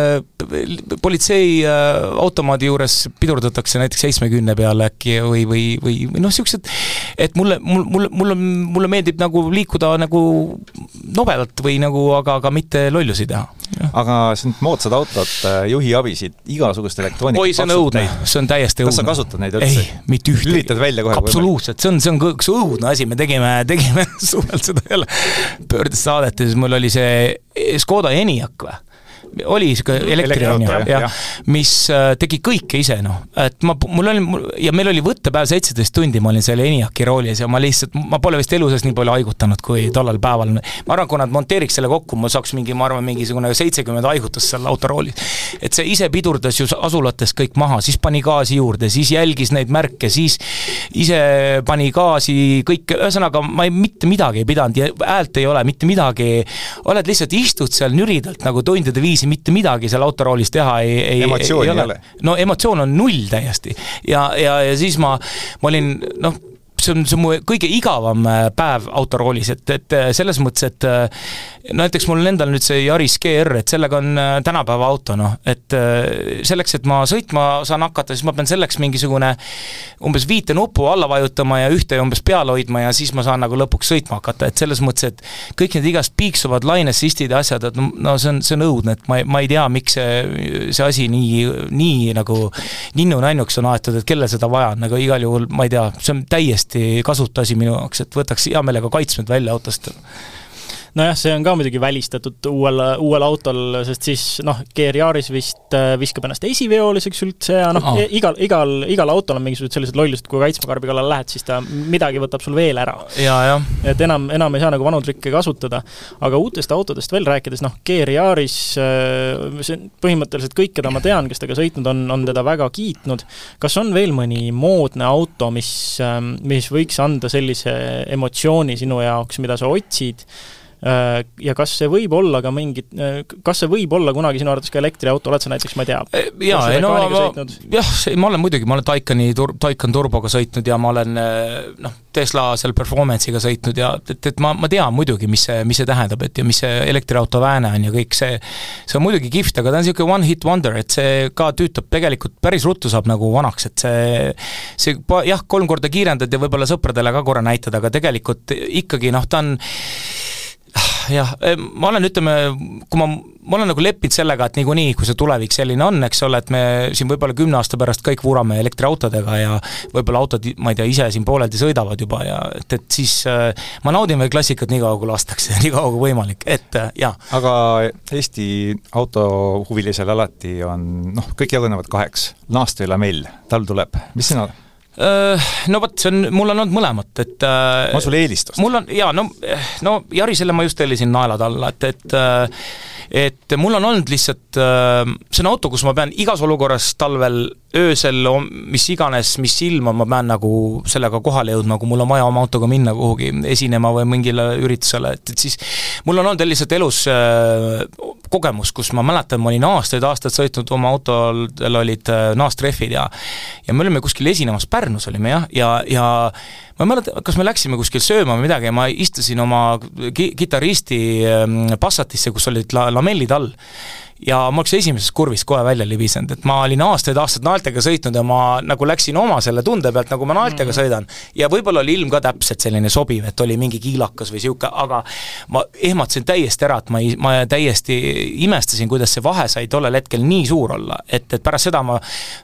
politsei äh, automaadi juures pidurdatakse näiteks seitsmekümne peale äkki või, või, või, või noh, niisugused, et mulle, mul, mul, mulle, mulle meeldib nagu liikuda nagu nobedalt või nagu, aga, aga mitte lollusi teha. aga need moodsad autod, äh, juhiabisid, igasugust elektroonikat oi, see on õudne, see on täiesti õudne. kas sa kasutad neid üldse? ei, mitte ühtegi. lülitad välja kohe? absoluutselt, see on, see on üks õudne asi, me tegime, tegime suvelt seda jälle pöördesaadet ja siis mul oli see Škoda Enyaq või oli niisugune elektriauto, jah ja, ja., mis äh, tegi kõike ise, noh. et ma, mul oli, ja meil oli võttepäev seitseteist tundi, ma olin seal ENIAC-i roolis ja ma lihtsalt, ma pole vist elu sees nii palju haigutanud kui tollel päeval. ma arvan, kui nad monteeriks selle kokku, ma saaks mingi, ma arvan, mingisugune seitsekümmend haigutust seal autoroolis. et see ise pidurdas ju asulates kõik maha, siis pani gaasi juurde, siis jälgis neid märke, siis ise pani gaasi, kõik, ühesõnaga ma ei, mitte midagi ei pidanud ja häält ei ole, mitte midagi, oled lihtsalt, istud seal nüridalt nagu tundide viisi viisi mitte midagi seal autoroolis teha ei, ei, ei, ei ole. no emotsioon on null täiesti. ja, ja, ja siis ma, ma olin noh, see on, see mu kõige igavam äh, päev autoroolis, et, et äh, selles mõttes, et äh, näiteks mul on endal nüüd see Yaris GR, et sellega on tänapäeva auto, noh, et selleks, et ma sõitma saan hakata, siis ma pean selleks mingisugune umbes viite nuppu alla vajutama ja ühte umbes peal hoidma ja siis ma saan nagu lõpuks sõitma hakata, et selles mõttes, et kõik need igast piiksuvad lainesistid ja asjad, et no see on, see on õudne, et ma ei, ma ei tea, miks see, see asi nii, nii nagu ninnu-nännuks on aetud, et kellel seda vaja on, aga igal juhul ma ei tea, see on täiesti täiesti kasutu asi minu jaoks, et võtaks hea meelega kaitsmed välja autost nojah, see on ka muidugi välistatud uuel, uuel autol, sest siis noh, GR Yaris vist äh, viskab ennast esiveoliseks üldse ja noh oh., igal, igal, igal autol on mingisugused sellised lollused, kui kaitsmakarbi kallale lähed, siis ta midagi võtab sul veel ära. et enam, enam ei saa nagu vanu trikke kasutada. aga uutest autodest veel rääkides, noh, GR Yaris, äh, see põhimõtteliselt kõik, keda ma tean, kes temaga sõitnud on, on teda väga kiitnud. kas on veel mõni moodne auto, mis, äh, mis võiks anda sellise emotsiooni sinu jaoks, mida sa otsid, ja kas see võib olla ka mingi, äh, kas see võib olla kunagi sinu arvates ka elektriauto, oled sa näiteks, ma ei tea, äh, jaa, ei no ma, jah, ma olen muidugi, ma olen Taikani tur-, Taikan Turboga sõitnud ja ma olen noh, Tesla seal performance'iga sõitnud ja et, et ma, ma tean muidugi, mis see, mis see tähendab, et ja mis see elektriauto vääne on ja kõik see, see on muidugi kihvt, aga ta on niisugune one hit wonder, et see ka tüütab tegelikult päris ruttu saab nagu vanaks, et see see jah, kolm korda kiirendad ja võib-olla sõpradele ka korra näitad, aga tegelikult ikkagi noh, ta on jah, ma olen, ütleme, kui ma, ma olen nagu leppinud sellega, et niikuinii, kui see tulevik selline on, eks ole, et me siin võib-olla kümne aasta pärast kõik vurame elektriautodega ja võib-olla autod, ma ei tea, ise siin pooleldi sõidavad juba ja et, et siis äh, ma naudin veel klassikat nii kaua, kui lastakse, nii kaua kui võimalik, et äh, jaa. aga Eesti autohuvilisel alati on noh, kõik jagunevad kaheks, naast või lamell, talv tuleb, mis sina no vot, see on, mul on olnud mõlemat, et äh, ma sulle eelistust. mul on, jaa, no, no Jarisele ma just tellisin naelad alla, et, et äh, et mul on olnud lihtsalt, see on auto, kus ma pean igas olukorras talvel öösel, mis iganes, mis ilm on, ma pean nagu sellega kohale jõudma, kui mul on vaja oma autoga minna kuhugi esinema või mingile üritusele, et, et siis mul on olnud lihtsalt elus äh, kogemus, kus ma mäletan, ma olin aastaid-aastaid sõitnud, oma autol olid äh, naastrehvid ja ja me olime kuskil esinemas, Pärnus olime jah, ja, ja, ja ma ei mäleta, kas me läksime kuskil sööma või midagi ja ma istusin oma ki-, kitarristi ähm, Passatisse, kus olid la-, lamellid all ja ma oleks esimesest kurvist kohe välja libisenud, et ma olin aastaid-aastaid naeltega sõitnud ja ma nagu läksin oma selle tunde pealt, nagu ma naeltega mm -hmm. sõidan. ja võib-olla oli ilm ka täpselt selline sobiv, et oli mingi kiilakas või niisugune, aga ma ehmatasin täiesti ära, et ma ei, ma täiesti imestasin, kuidas see vahe sai tollel hetkel nii suur olla, et, et pärast seda ma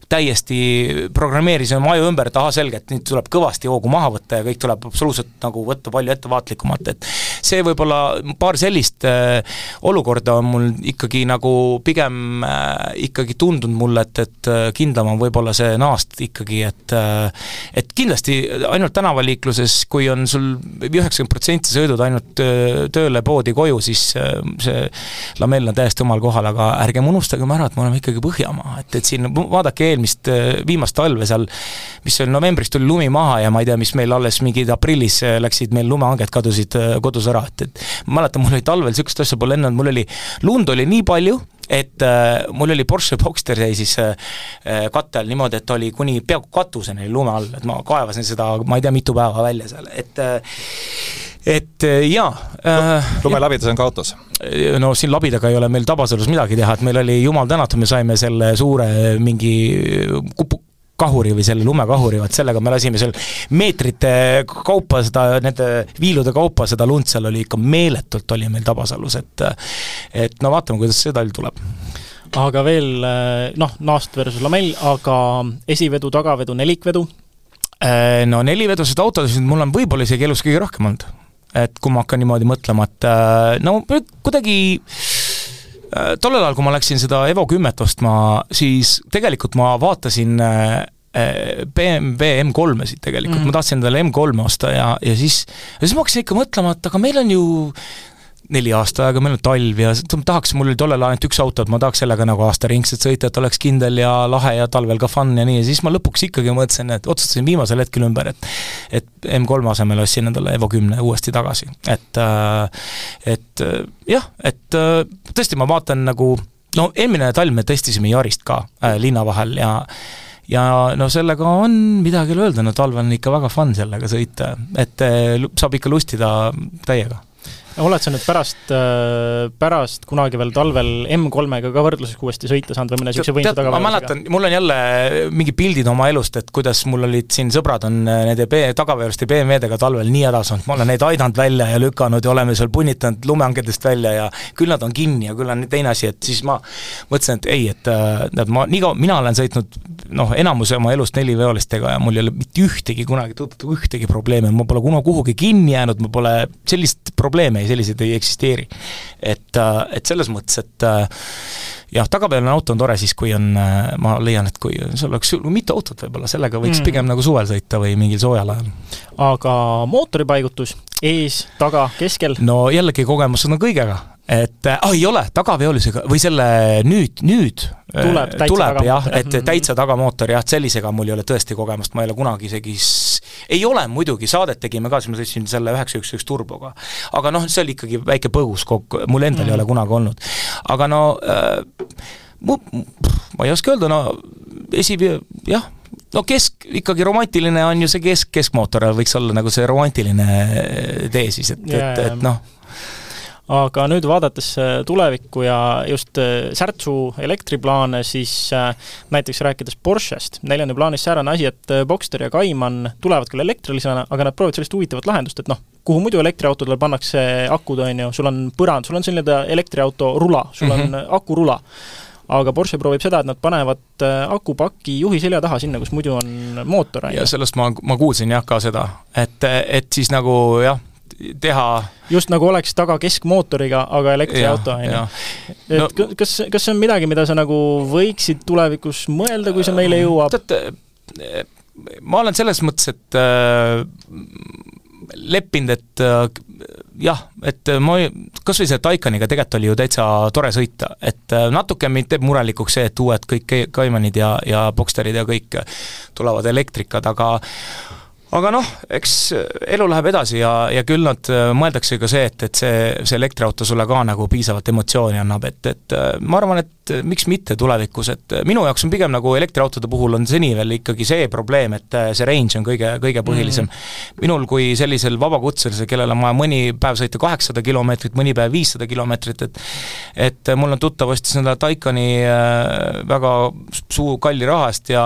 täiesti programmeerisin oma aju ümber, et ahah, selge, et nüüd tuleb kõvasti hoogu maha võtta ja kõik tuleb absoluutselt nagu võtta palju ettevaatlikumalt, et see võib-olla, paar sellist äh, olukorda on mul ikkagi nagu pigem äh, ikkagi tundunud mulle, et, et äh, kindlam on võib-olla see naast ikkagi, et äh, et kindlasti ainult tänavaliikluses, kui on sul üheksakümmend protsenti sõidud ainult tööle, poodi, koju, siis see lamell on täiesti omal kohal, aga ärgem unustagem ära, et me oleme ikkagi Põhjamaa, et, et siin vaadake eelmist, viimast talve seal, mis seal novembris tuli lumi maha ja ma ei tea, mis meil alles mingid aprillis läksid meil lumehanged kadusid kodus ära, et, et ma mäletan, mul oli talvel niisugust asja pole enne olnud, mul oli, lund oli nii palju, et äh, mul oli Porsche Boxster seisis äh, äh, katte all niimoodi, et oli kuni peaaegu katuseni lume all, et ma kaevasin seda, ma ei tea, mitu päeva välja seal, et äh, et äh, jaa äh,. lumelabidas on ka autos? no siin labidaga ei ole meil Tabasalus midagi teha, et meil oli jumal tänatud, me saime selle suure mingi kupu, kahuri või selle lumekahuri, vot sellega me lasime seal meetrite kaupa seda, nende viilude kaupa seda lund seal oli ikka meeletult, oli meil Tabasalus, et et no vaatame, kuidas see talv tuleb aga veel noh, naast versus lamell, aga esivedu, tagavedu, nelikvedu? Äh, no nelivedusid autosid mul on võib-olla isegi elus kõige rohkem olnud. et kui ma hakkan niimoodi mõtlema, et äh, no kuidagi Äh, tollel ajal, kui ma läksin seda Evo kümmet ostma, siis tegelikult ma vaatasin äh, äh, BMW M3-esid tegelikult mm., ma tahtsin endale M3-e osta ja, ja siis, ja siis ma hakkasin ikka mõtlema, et aga meil on ju neli aasta aega, meil on talv ja tahaks, mul oli tollel ajal ainult üks auto, et ma tahaks sellega nagu aastaringselt sõita, et oleks kindel ja lahe ja talvel ka fun ja nii, ja siis ma lõpuks ikkagi mõtlesin, et otsustasin viimasel hetkel ümber, et et M3 asemel ostsin endale Evo kümne uuesti tagasi, et äh, et äh, jah, et äh, tõesti, ma vaatan nagu no eelmine talv me testisime Yarist ka äh, linna vahel ja ja no sellega on midagi öelda, no talvel on ikka väga fun sellega sõita, et saab ikka lustida täiega oled sa nüüd pärast, äh, pärast kunagi veel talvel M3-ga ka võrdluses uuesti sõita saanud või mõne niisuguse võimsa tagaveolusega? ma mäletan, mul on jälle mingid pildid oma elust, et kuidas mul olid siin sõbrad on äh, nende B, tagaveoluste BMW-dega talvel nii hädas olnud, ma olen neid aidanud välja ja lükanud ja oleme seal punnitanud lumehangedest välja ja küll nad on kinni ja küll on teine asi, et siis ma mõtlesin, et ei, et äh, tead, ma nii kaua, mina olen sõitnud noh, enamuse oma elust neliveolistega ja mul ei ole mitte ühtegi kunagi ühtegi probleemi, ma pole kunagi kuhugi kinni jäänud, ma pole, sellist probleeme, selliseid ei eksisteeri. et, et selles mõttes, et jah, tagapealne auto on tore siis, kui on, ma leian, et kui sul oleks mitu autot võib-olla, sellega võiks mm. pigem nagu suvel sõita või mingil soojal ajal. aga mootori paigutus ees, taga, keskel? no jällegi kogemus on kõigega et ah, ei ole, tagaveolisega või selle nüüd, nüüd tuleb, äh, tuleb jah, et mhm. täitsa tagamootor jah, et sellisega mul ei ole tõesti kogemust, ma ei ole kunagi isegi s... ei ole muidugi, saadet tegime ka, siis ma sõitsin selle üheksa üks üks turboga. aga noh, see oli ikkagi väike põgus kokku, mul endal mm. ei ole mhm. kunagi olnud. aga no äh, mu, ma ei oska öelda, no esi-, jah, no kesk, ikkagi romantiline on ju see kesk, keskmootor võiks olla nagu see romantiline tee siis, et yeah., et, et noh aga nüüd vaadates äh, tulevikku ja just äh, särtsu elektriplaane, siis äh, näiteks rääkides Porschest, neil on ju plaanis säärane asi, et Boxster ja Cayman tulevad küll elektrilisena, aga nad proovivad sellist huvitavat lahendust, et noh, kuhu muidu elektriautodel pannakse akud, on ju, sul on põrand, sul on selline elektriauto rula, sul on mm -hmm. akurula. Aga Porsche proovib seda, et nad panevad akupaki juhi selja taha, sinna, kus muidu on mootor, on ja sellest ma, ma kuulsin jah ka seda, et, et siis nagu jah, teha just nagu oleks taga keskmootoriga, aga elektriauto, on ju. et no, kas, kas see on midagi, mida sa nagu võiksid tulevikus mõelda, kui see meile jõuab? tead, ma olen selles mõttes, et äh, leppinud, et äh, jah, et ma, kas või selle Taikaniga tegelikult oli ju täitsa tore sõita, et äh, natuke mind teeb murelikuks see, et uued kõik Caymanid ja, ja Boxsterid ja kõik tulevad elektrikad, aga aga noh, eks elu läheb edasi ja, ja küll nad, äh, mõeldakse ka see, et, et see, see elektriauto sulle ka nagu piisavalt emotsiooni annab, et, et äh, ma arvan, et äh, miks mitte tulevikus, et minu jaoks on pigem nagu elektriautode puhul on seni veel ikkagi see probleem, et see range on kõige, kõige põhilisem. Mm.. minul kui sellisel vabakutselisel, kellel on vaja mõni päev sõita kaheksasada kilomeetrit, mõni päev viissada kilomeetrit, et et mul on tuttav ostis endale Taikani väga suu-, kalli raha eest ja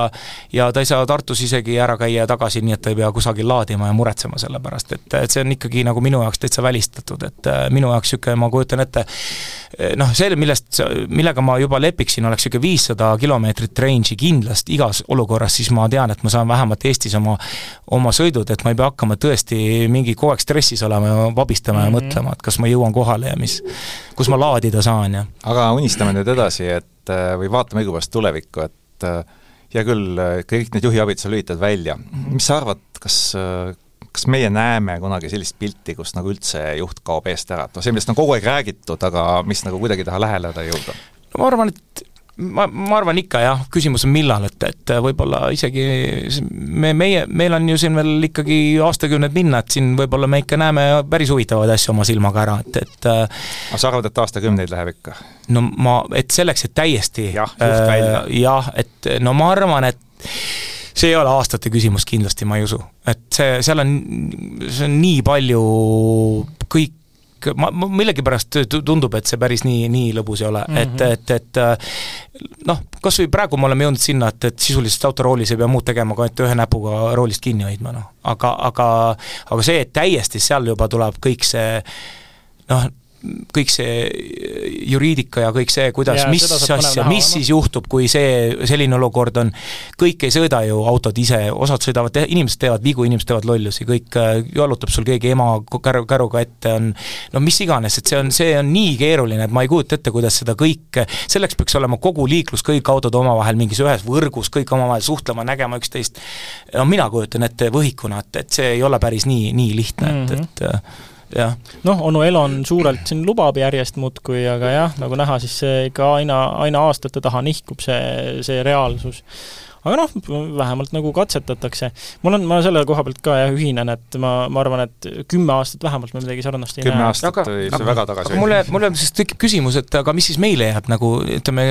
ja ta ei saa Tartus isegi ära käia ja tagasi, nii et ta ei pea kusagil laadima ja muretsema selle pärast, et, et see on ikkagi nagu minu jaoks täitsa välistatud, et äh, minu jaoks niisugune, ma kujutan ette, äh, noh, see, millest, millega ma juba lepiksin, oleks niisugune viissada kilomeetrit range'i kindlasti igas olukorras, siis ma tean, et ma saan vähemalt Eestis oma, oma sõidud, et ma ei pea hakkama tõesti mingi kogu aeg stressis olema ja vabistama mm -hmm. ja mhm. mõtlema, et kas ma jõuan kohale ja mis, kus ma laadida saan ja aga unistame nüüd edasi, et äh, või vaatame õigupoolest tulevikku, et hea küll, kõik need juhiabid sa lülitad välja, mis sa arvad, kas kas meie näeme kunagi sellist pilti, kus nagu üldse juht kaob eest ära, et noh, see, millest on kogu aeg räägitud, aga mis nagu kuidagi ei taha läheneda jõuda? Ma arvan, et ma, ma arvan ikka jah, küsimus on millal, et, et võib-olla isegi me, meie, meil on ju siin veel ikkagi aastakümned minna, et siin võib-olla me ikka näeme päris huvitavaid asju oma silmaga ära, et, et äh, aga sa arvad, et aastakümneid läheb ikka? no ma, et selleks, et täiesti jah, just välja äh,. jah, et no ma arvan, et see ei ole aastate küsimus kindlasti, ma ei usu. et see, seal on, see on nii palju kõik ma, ma millegipärast tundub, et see päris nii, nii lõbus ei ole mm, -hmm. et, et, et noh, kas või praegu me oleme jõudnud sinna, et, et sisuliselt autoroolis ei pea muud tegema, kui ainult ühe näpuga roolist kinni hoidma, noh. aga, aga, aga see, et täiesti seal juba tuleb kõik see noh, kõik see juriidika ja kõik see, kuidas, mis asja, mis siis juhtub, kui see, selline olukord on, kõik ei sõida ju autod ise, osad sõidavad, inimesed teevad vigu, inimesed teevad lollusi, kõik äh, jalutab sul keegi ema käru, käruga ette, on no mis iganes, et see on, see on nii keeruline, et ma ei kujuta ette, kuidas seda kõike, selleks peaks olema kogu liiklus, kõik autod omavahel mingis ühes võrgus, kõik omavahel suhtlema, nägema üksteist, no mina kujutan ette võhikuna, et, et see ei ole päris nii, nii lihtne mm, -hmm. et, mhm. et äh, jah. noh, onu Elon suurelt siin lubab järjest muudkui, aga jah, nagu näha, siis see ikka aina, aina aastate taha nihkub, see, see reaalsus aga noh, vähemalt nagu katsetatakse. mul on, ma selle koha pealt ka jah, ühinen, et ma, ma arvan, et kümme aastat vähemalt me midagi sarnast ei kümme näe. kümme aastat aga, oli see väga tagasi. mulle, mulle siis tekib küsimus, et aga mis siis meile jääb nagu ütleme,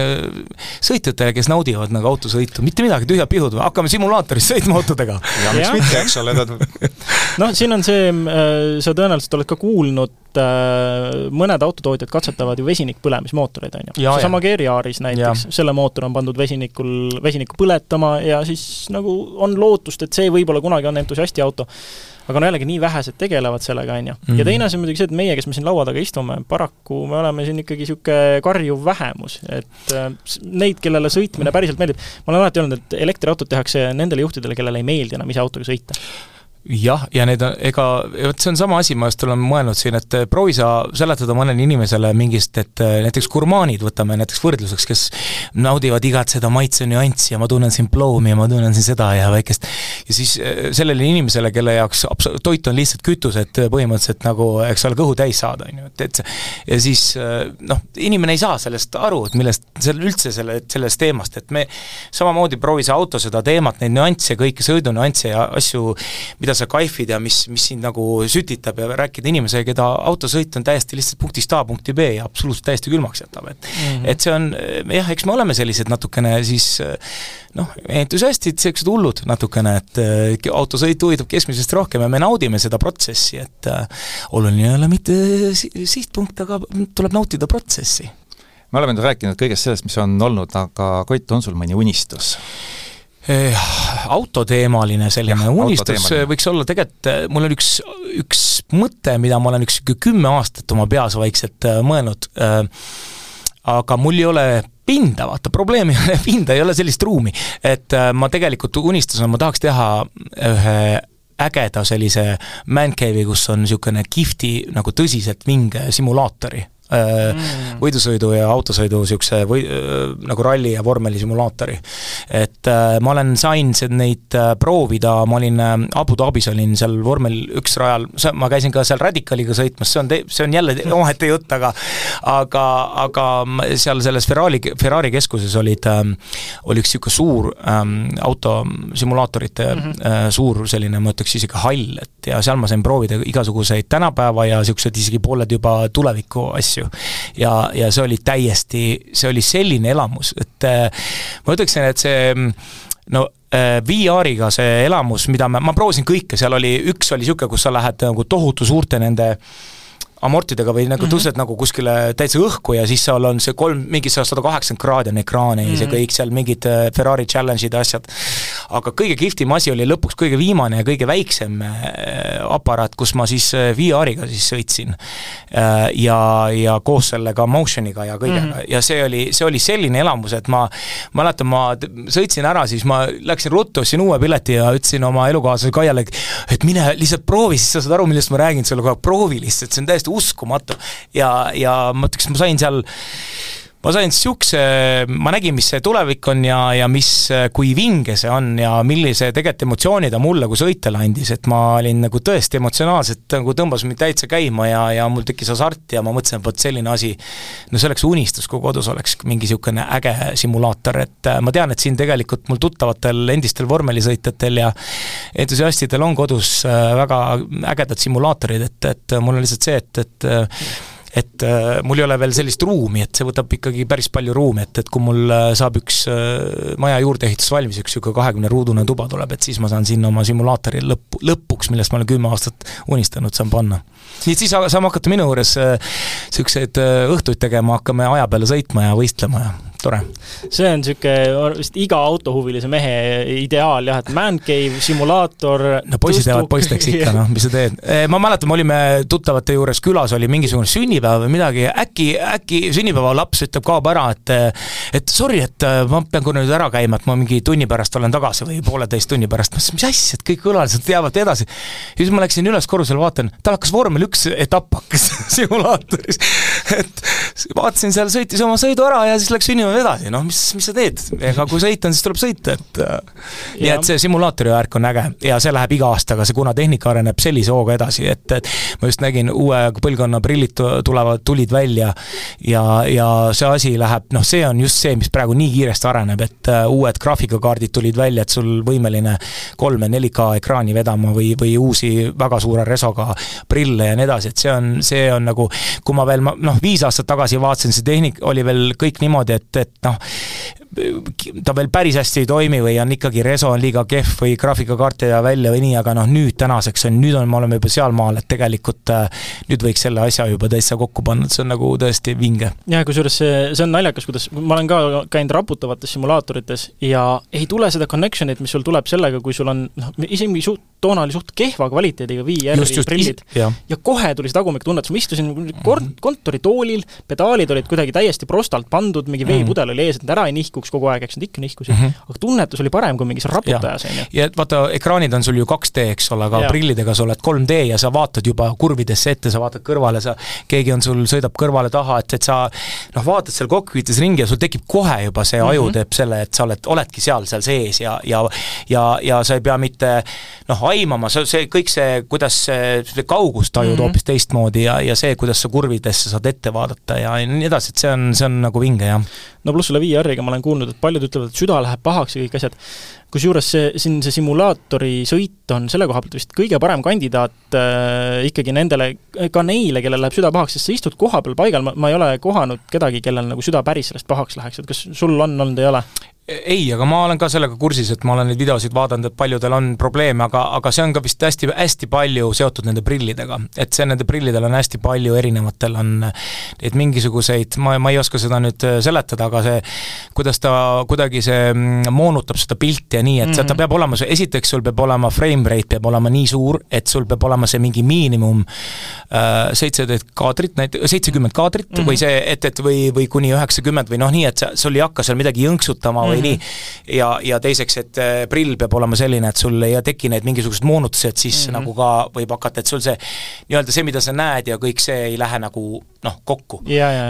sõitjatele, kes naudivad nagu autosõitu, mitte midagi, tühjad pihud, hakkame simulaatoris sõitma autodega. ja miks mitte, eks ole, noh, siin on see, äh, sa tõenäoliselt oled ka kuulnud äh, mõned autotootjad katsetavad ju vesinikpõlemismootoreid, on ju. seesama Gear Yaris näiteks, selle mootor on pandud vesinikul, vesinikku põletama ja siis nagu on lootust, et see võib-olla kunagi on entusiasti auto aga no jällegi nii vähesed tegelevad sellega, on ju. ja mhm. teine asi on muidugi see, et meie, kes me siin laua taga istume, paraku me oleme siin ikkagi niisugune karjuv vähemus, et äh, neid, kellele sõitmine päriselt meeldib, ma olen alati öelnud, et elektriautot tehakse nendele juhtidele, kellele ei meeldi enam ise autoga sõita jah, ja need ega vot see on sama asi, ma just olen mõelnud siin, et proovi sa seletada mõnele inimesele mingist, et äh, näiteks gurmaanid, võtame näiteks võrdluseks, kes naudivad igat seda maitse nüanssi ja ma tunnen siin ploomi ja ma tunnen siin seda ja väikest, ja siis äh, sellele inimesele, kelle jaoks abs-, toit on lihtsalt kütus, et põhimõtteliselt nagu, eks ole, kõhu täis saada, on ju, et, et ja siis noh, inimene ei saa sellest aru, et millest, seal üldse selle, sellest teemast, et me samamoodi proovi sa auto seda teemat, neid nüansse, kõiki sõidunüansse ja asju, mida sa kaifid ja mis, mis sind nagu sütitab ja rääkida inimesega, keda autosõit on täiesti lihtsalt punktist A punkti B ja absoluutselt täiesti külmaks jätab, et mm -hmm. et see on jah, eks me oleme sellised natukene siis noh, entusiastid, sellised hullud natukene, et äh, autosõit huvitab keskmisest rohkem ja me naudime seda protsessi, et äh, oluline ei ole mitte sihtpunkt, aga tuleb nautida protsessi me oleme nüüd rääkinud kõigest sellest, mis on olnud, aga Koit, on sul mõni unistus? Eh, autoteemaline selline ja, unistus võiks olla tegelikult, eh, mul on üks, üks mõte, mida ma olen üks kümme aastat oma peas vaikselt eh, mõelnud, aga mul ei ole pinda, vaata, probleem ei ole pinda, ei ole sellist ruumi. et ma tegelikult unistasin, ma tahaks teha ühe ägeda sellise man cave'i, kus on niisugune kihvti nagu tõsiselt vinge simulaatori mm. võidusõidu ja autosõidu niisuguse või äh, nagu ralli ja vormelisimulaatori. et äh, ma olen, sain neid proovida, ma olin Abu Dhabis olin seal vormel üks rajal, ma käisin ka seal Radicaliga sõitmas, see on, see on jälle omaette jutt, aga aga, aga seal selles Ferrari, Ferrari keskuses olid ähm,, oli üks niisugune suur ähm, autosimulaatorite mm -hmm. äh, suur selline, ma ütleks isegi hall, et ja seal ma sain proovida igasuguseid tänapäeva ja niisugused isegi pooled juba tuleviku asju, asju. ja, ja see oli täiesti, see oli selline elamus, et äh, ma ütleksin, et see no äh, VR-iga see elamus, mida me, ma proovisin kõike, seal oli, üks oli niisugune, kus sa lähed nagu tohutu suurte nende amortidega või nagu mm -hmm. tõused nagu kuskile täitsa õhku ja siis seal on see kolm, mingi sada kaheksakümmend kraadi on ekraan ees mm -hmm. ja mhm. kõik seal mingid äh, Ferrari challenge'id ja asjad. Aga kõige kihvtim asi oli lõpuks kõige viimane ja kõige väiksem äh, aparaat, kus ma siis äh, VR-iga siis sõitsin. ja, ja koos sellega motion'iga ja kõigega mm -hmm. ja see oli, see oli selline elamus, et ma mäletan, ma sõitsin ära, siis ma läksin ruttu, ostsin uue pileti ja ütlesin oma elukaaslasele Kaiale, et mine lihtsalt proovi, siis sa saad aru, millest ma räägin sulle kogu aeg, proovi lihtsalt, see on täiesti uskumatu. ja, ja ma ütleks, ma sain seal ma sain niisuguse, ma nägin, mis see tulevik on ja, ja mis, kui vinge see on ja millise tegelikult emotsiooni ta mulle kui sõitjale andis, et ma olin nagu tõesti emotsionaalselt nagu tõmbas mind täitsa käima ja, ja mul tekkis hasart ja ma mõtlesin, et vot selline asi, no see oleks unistus, kui kodus oleks mingi niisugune äge simulaator, et äh, ma tean, et siin tegelikult mul tuttavatel endistel vormelisõitjatel ja entusiastidel on kodus äh, väga ägedad simulaatorid, et, et mul on lihtsalt see, et, et et äh, mul ei ole veel sellist ruumi, et see võtab ikkagi päris palju ruumi, et, et kui mul äh, saab üks äh, maja juurdeehitus valmis, üks niisugune kahekümne ruudune tuba tuleb, et siis ma saan sinna oma simulaatori lõpp, lõpuks, millest ma olen kümme aastat unistanud, saan panna. nii et siis saame hakata minu juures niisuguseid õhtuid tegema, hakkame aja peale sõitma ja võistlema ja tore. see on niisugune vist iga autohuvilise mehe ideaal jah, et man cave, simulaator no poisid jäävad poisteks ikka, noh, mis sa teed. Eh, ma mäletan, me olime tuttavate juures külas, oli mingisugune sünnipäev või midagi, äkki, äkki sünnipäevalaps ütleb, kaob ära, et et sorry, et äh, ma pean korra nüüd ära käima, et ma mingi tunni pärast olen tagasi või pooleteist tunni pärast, ma mõtlesin, mis asja, et kõik külalised teavad edasi. ja siis ma läksin üles korrusele, vaatan, tal hakkas vormel üks etapp hakkas simulaatoris. et vaatasin seal, sõitis oma sõidu ära ja siis läks sünnima sõidame edasi, noh, mis, mis sa teed, ega kui sõita on, siis tuleb sõita, et äh, nii et see simulaatori värk on äge. Ja see läheb iga aastaga, see, kuna tehnika areneb sellise hooga edasi, et, et ma just nägin, uue põlvkonna prillid tulevad, tulid välja ja, ja see asi läheb, noh, see on just see, mis praegu nii kiiresti areneb, et uh, uued graafikakaardid tulid välja, et sul võimeline 3 ja 4K ekraani vedama või, või uusi väga suure resoga prille ja nii edasi, et see on, see on nagu, kui ma veel, noh, viis aastat tagasi vaatasin, see tehnik oli veel kõik niimoodi, et, et noh, ta veel päris hästi ei toimi või on ikkagi reso on liiga kehv või graafikakaart ei jää välja või nii, aga noh, nüüd tänaseks on, nüüd on, me oleme juba sealmaal, et tegelikult äh, nüüd võiks selle asja juba täitsa kokku panna, et see on nagu tõesti vinge. jah, kusjuures see, see on naljakas, kuidas, ma olen ka käinud raputavates simulaatorites ja ei tule seda connection'it, mis sul tuleb sellega, kui sul on noh, isegi suht, toona oli suht kehva kvaliteediga VR-i prillid ja. ja kohe tuli see tagumikutunnetus, ma istusin kord-, mhm. kontoritoolil, pedaalid olid kuidagi täiesti prostalt pandud, mingi veepudel oli ees, et ära ei nihkuks kogu aeg, eks nad ikka nihkusid mm, -hmm. aga tunnetus oli parem kui mingis raputajas, on ju. ja vaata, ekraanid on sul ju 2D, eks ole, aga ja. prillidega sa oled 3D ja sa vaatad juba kurvidesse ette, sa vaatad kõrvale, sa, keegi on sul, sõidab kõrvale taha, et, et sa noh, vaatad seal kokpiitis ringi ja sul tekib kohe juba see aju mm -hmm. teeb selle, et sa oled, oledki seal, seal sees ja, ja ja, ja sa ei pea mitte noh, aimama, see, see kõik see, kuidas see, see kaugust tajud mm -hmm. hoopis teistmoodi ja, ja see, kuidas sa kurvidesse saad ette vaadata ja nii edasi, et see on, see on nagu vinge, jah. no pluss selle VR-iga ma olen kuulnud, et paljud ütlevad, et süda läheb pahaks ja kõik asjad, kusjuures see, siin see simulaatori sõit on selle koha pealt vist kõige parem kandidaat äh, ikkagi nendele, ka neile, kellel läheb süda pahaks, sest sa istud koha peal paigal, ma, ma ei ole kohanud kedagi, kellel nagu süda päris sellest pahaks läheks, et kas sul on olnud, ei ole? Ei, aga ma olen ka sellega kursis, et ma olen neid videosid vaadanud, et paljudel on probleeme, aga, aga see on ka vist hästi, hästi palju seotud nende prillidega. et see, nende prillidel on hästi palju erinevatel on neid mingisuguseid, ma, ma ei oska seda nüüd äh, seletada, aga see, kuidas ta kuidagi see mm, moonutab seda pilti ja nii, et mm -hmm. ta peab olema, esiteks sul peab olema frame rate peab olema nii suur, et sul peab olema see mingi miinimum äh, seitseteist kaadrit, näit-, seitsekümmend kaadrit mm -hmm. või see, et, et või, või kuni üheksakümmend või noh, nii, et sa, sul ei hakka seal midagi jõnksutama mm -hmm. Või mm -hmm. nii. ja, ja teiseks, et äh, prill peab olema selline, et sul ei teki neid mingisuguseid moonutusi, et siis mm -hmm. nagu ka võib hakata, et sul see nii-öelda see, mida sa näed ja kõik see ei lähe nagu noh, kokku.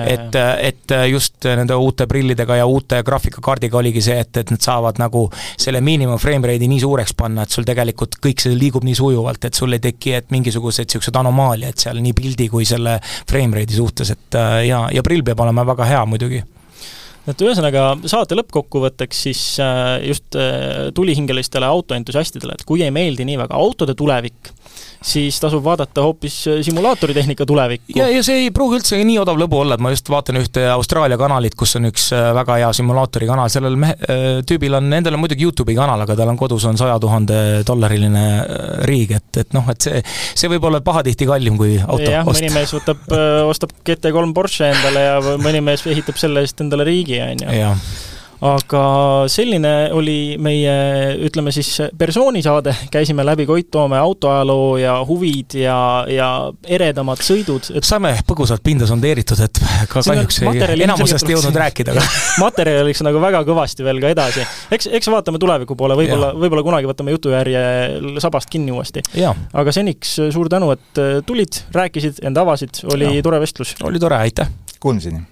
et, äh, et äh, just nende uute prillidega ja uute graafikakaardiga oligi see, et, et nad saavad nagu selle miinimum frame rate'i nii suureks panna, et sul tegelikult kõik see liigub nii sujuvalt, et sul ei teki, et mingisugused niisugused anomaaliad seal nii pildi kui selle frame rate'i suhtes, et ja, ja prill peab olema väga hea muidugi et ühesõnaga, saate lõppkokkuvõtteks siis äh, just äh, tulihingelistele autoentusiastidele, et kui ei meeldi nii väga autode tulevik, siis tasub vaadata hoopis äh, simulaatoritehnika tulevikku. ja, ja see ei pruugi üldse nii odav lõbu olla, et ma just vaatan ühte Austraalia kanalit, kus on üks äh, väga hea simulaatori kanal, sellel mehe, äh, tüübil on, endal on muidugi Youtube'i kanal, aga tal on kodus on saja tuhande dollariline riig, et, et noh, et see, see võib olla pahatihti kallim kui auto jah, mõni mees võtab, ostab GT3 Porsche endale ja mõni mees ehitab selle eest endale riigi, on ju aga selline oli meie, ütleme siis, persoonisaade, käisime läbi Koit Toome autoajaloo ja huvid ja, ja eredamad sõidud et.... saime põgusalt pinda sondeeritud, et ka kahjuks ei, enamusest ei jõudnud rääkida, aga materjaliks nagu väga kõvasti veel ka edasi. eks, eks vaatame tuleviku poole, võib-olla, võib-olla kunagi võtame jutujärje sabast kinni uuesti. aga seniks suur tänu, et tulid, rääkisid, end avasid, oli ja. tore vestlus. oli tore, aitäh! Kuulmiseni!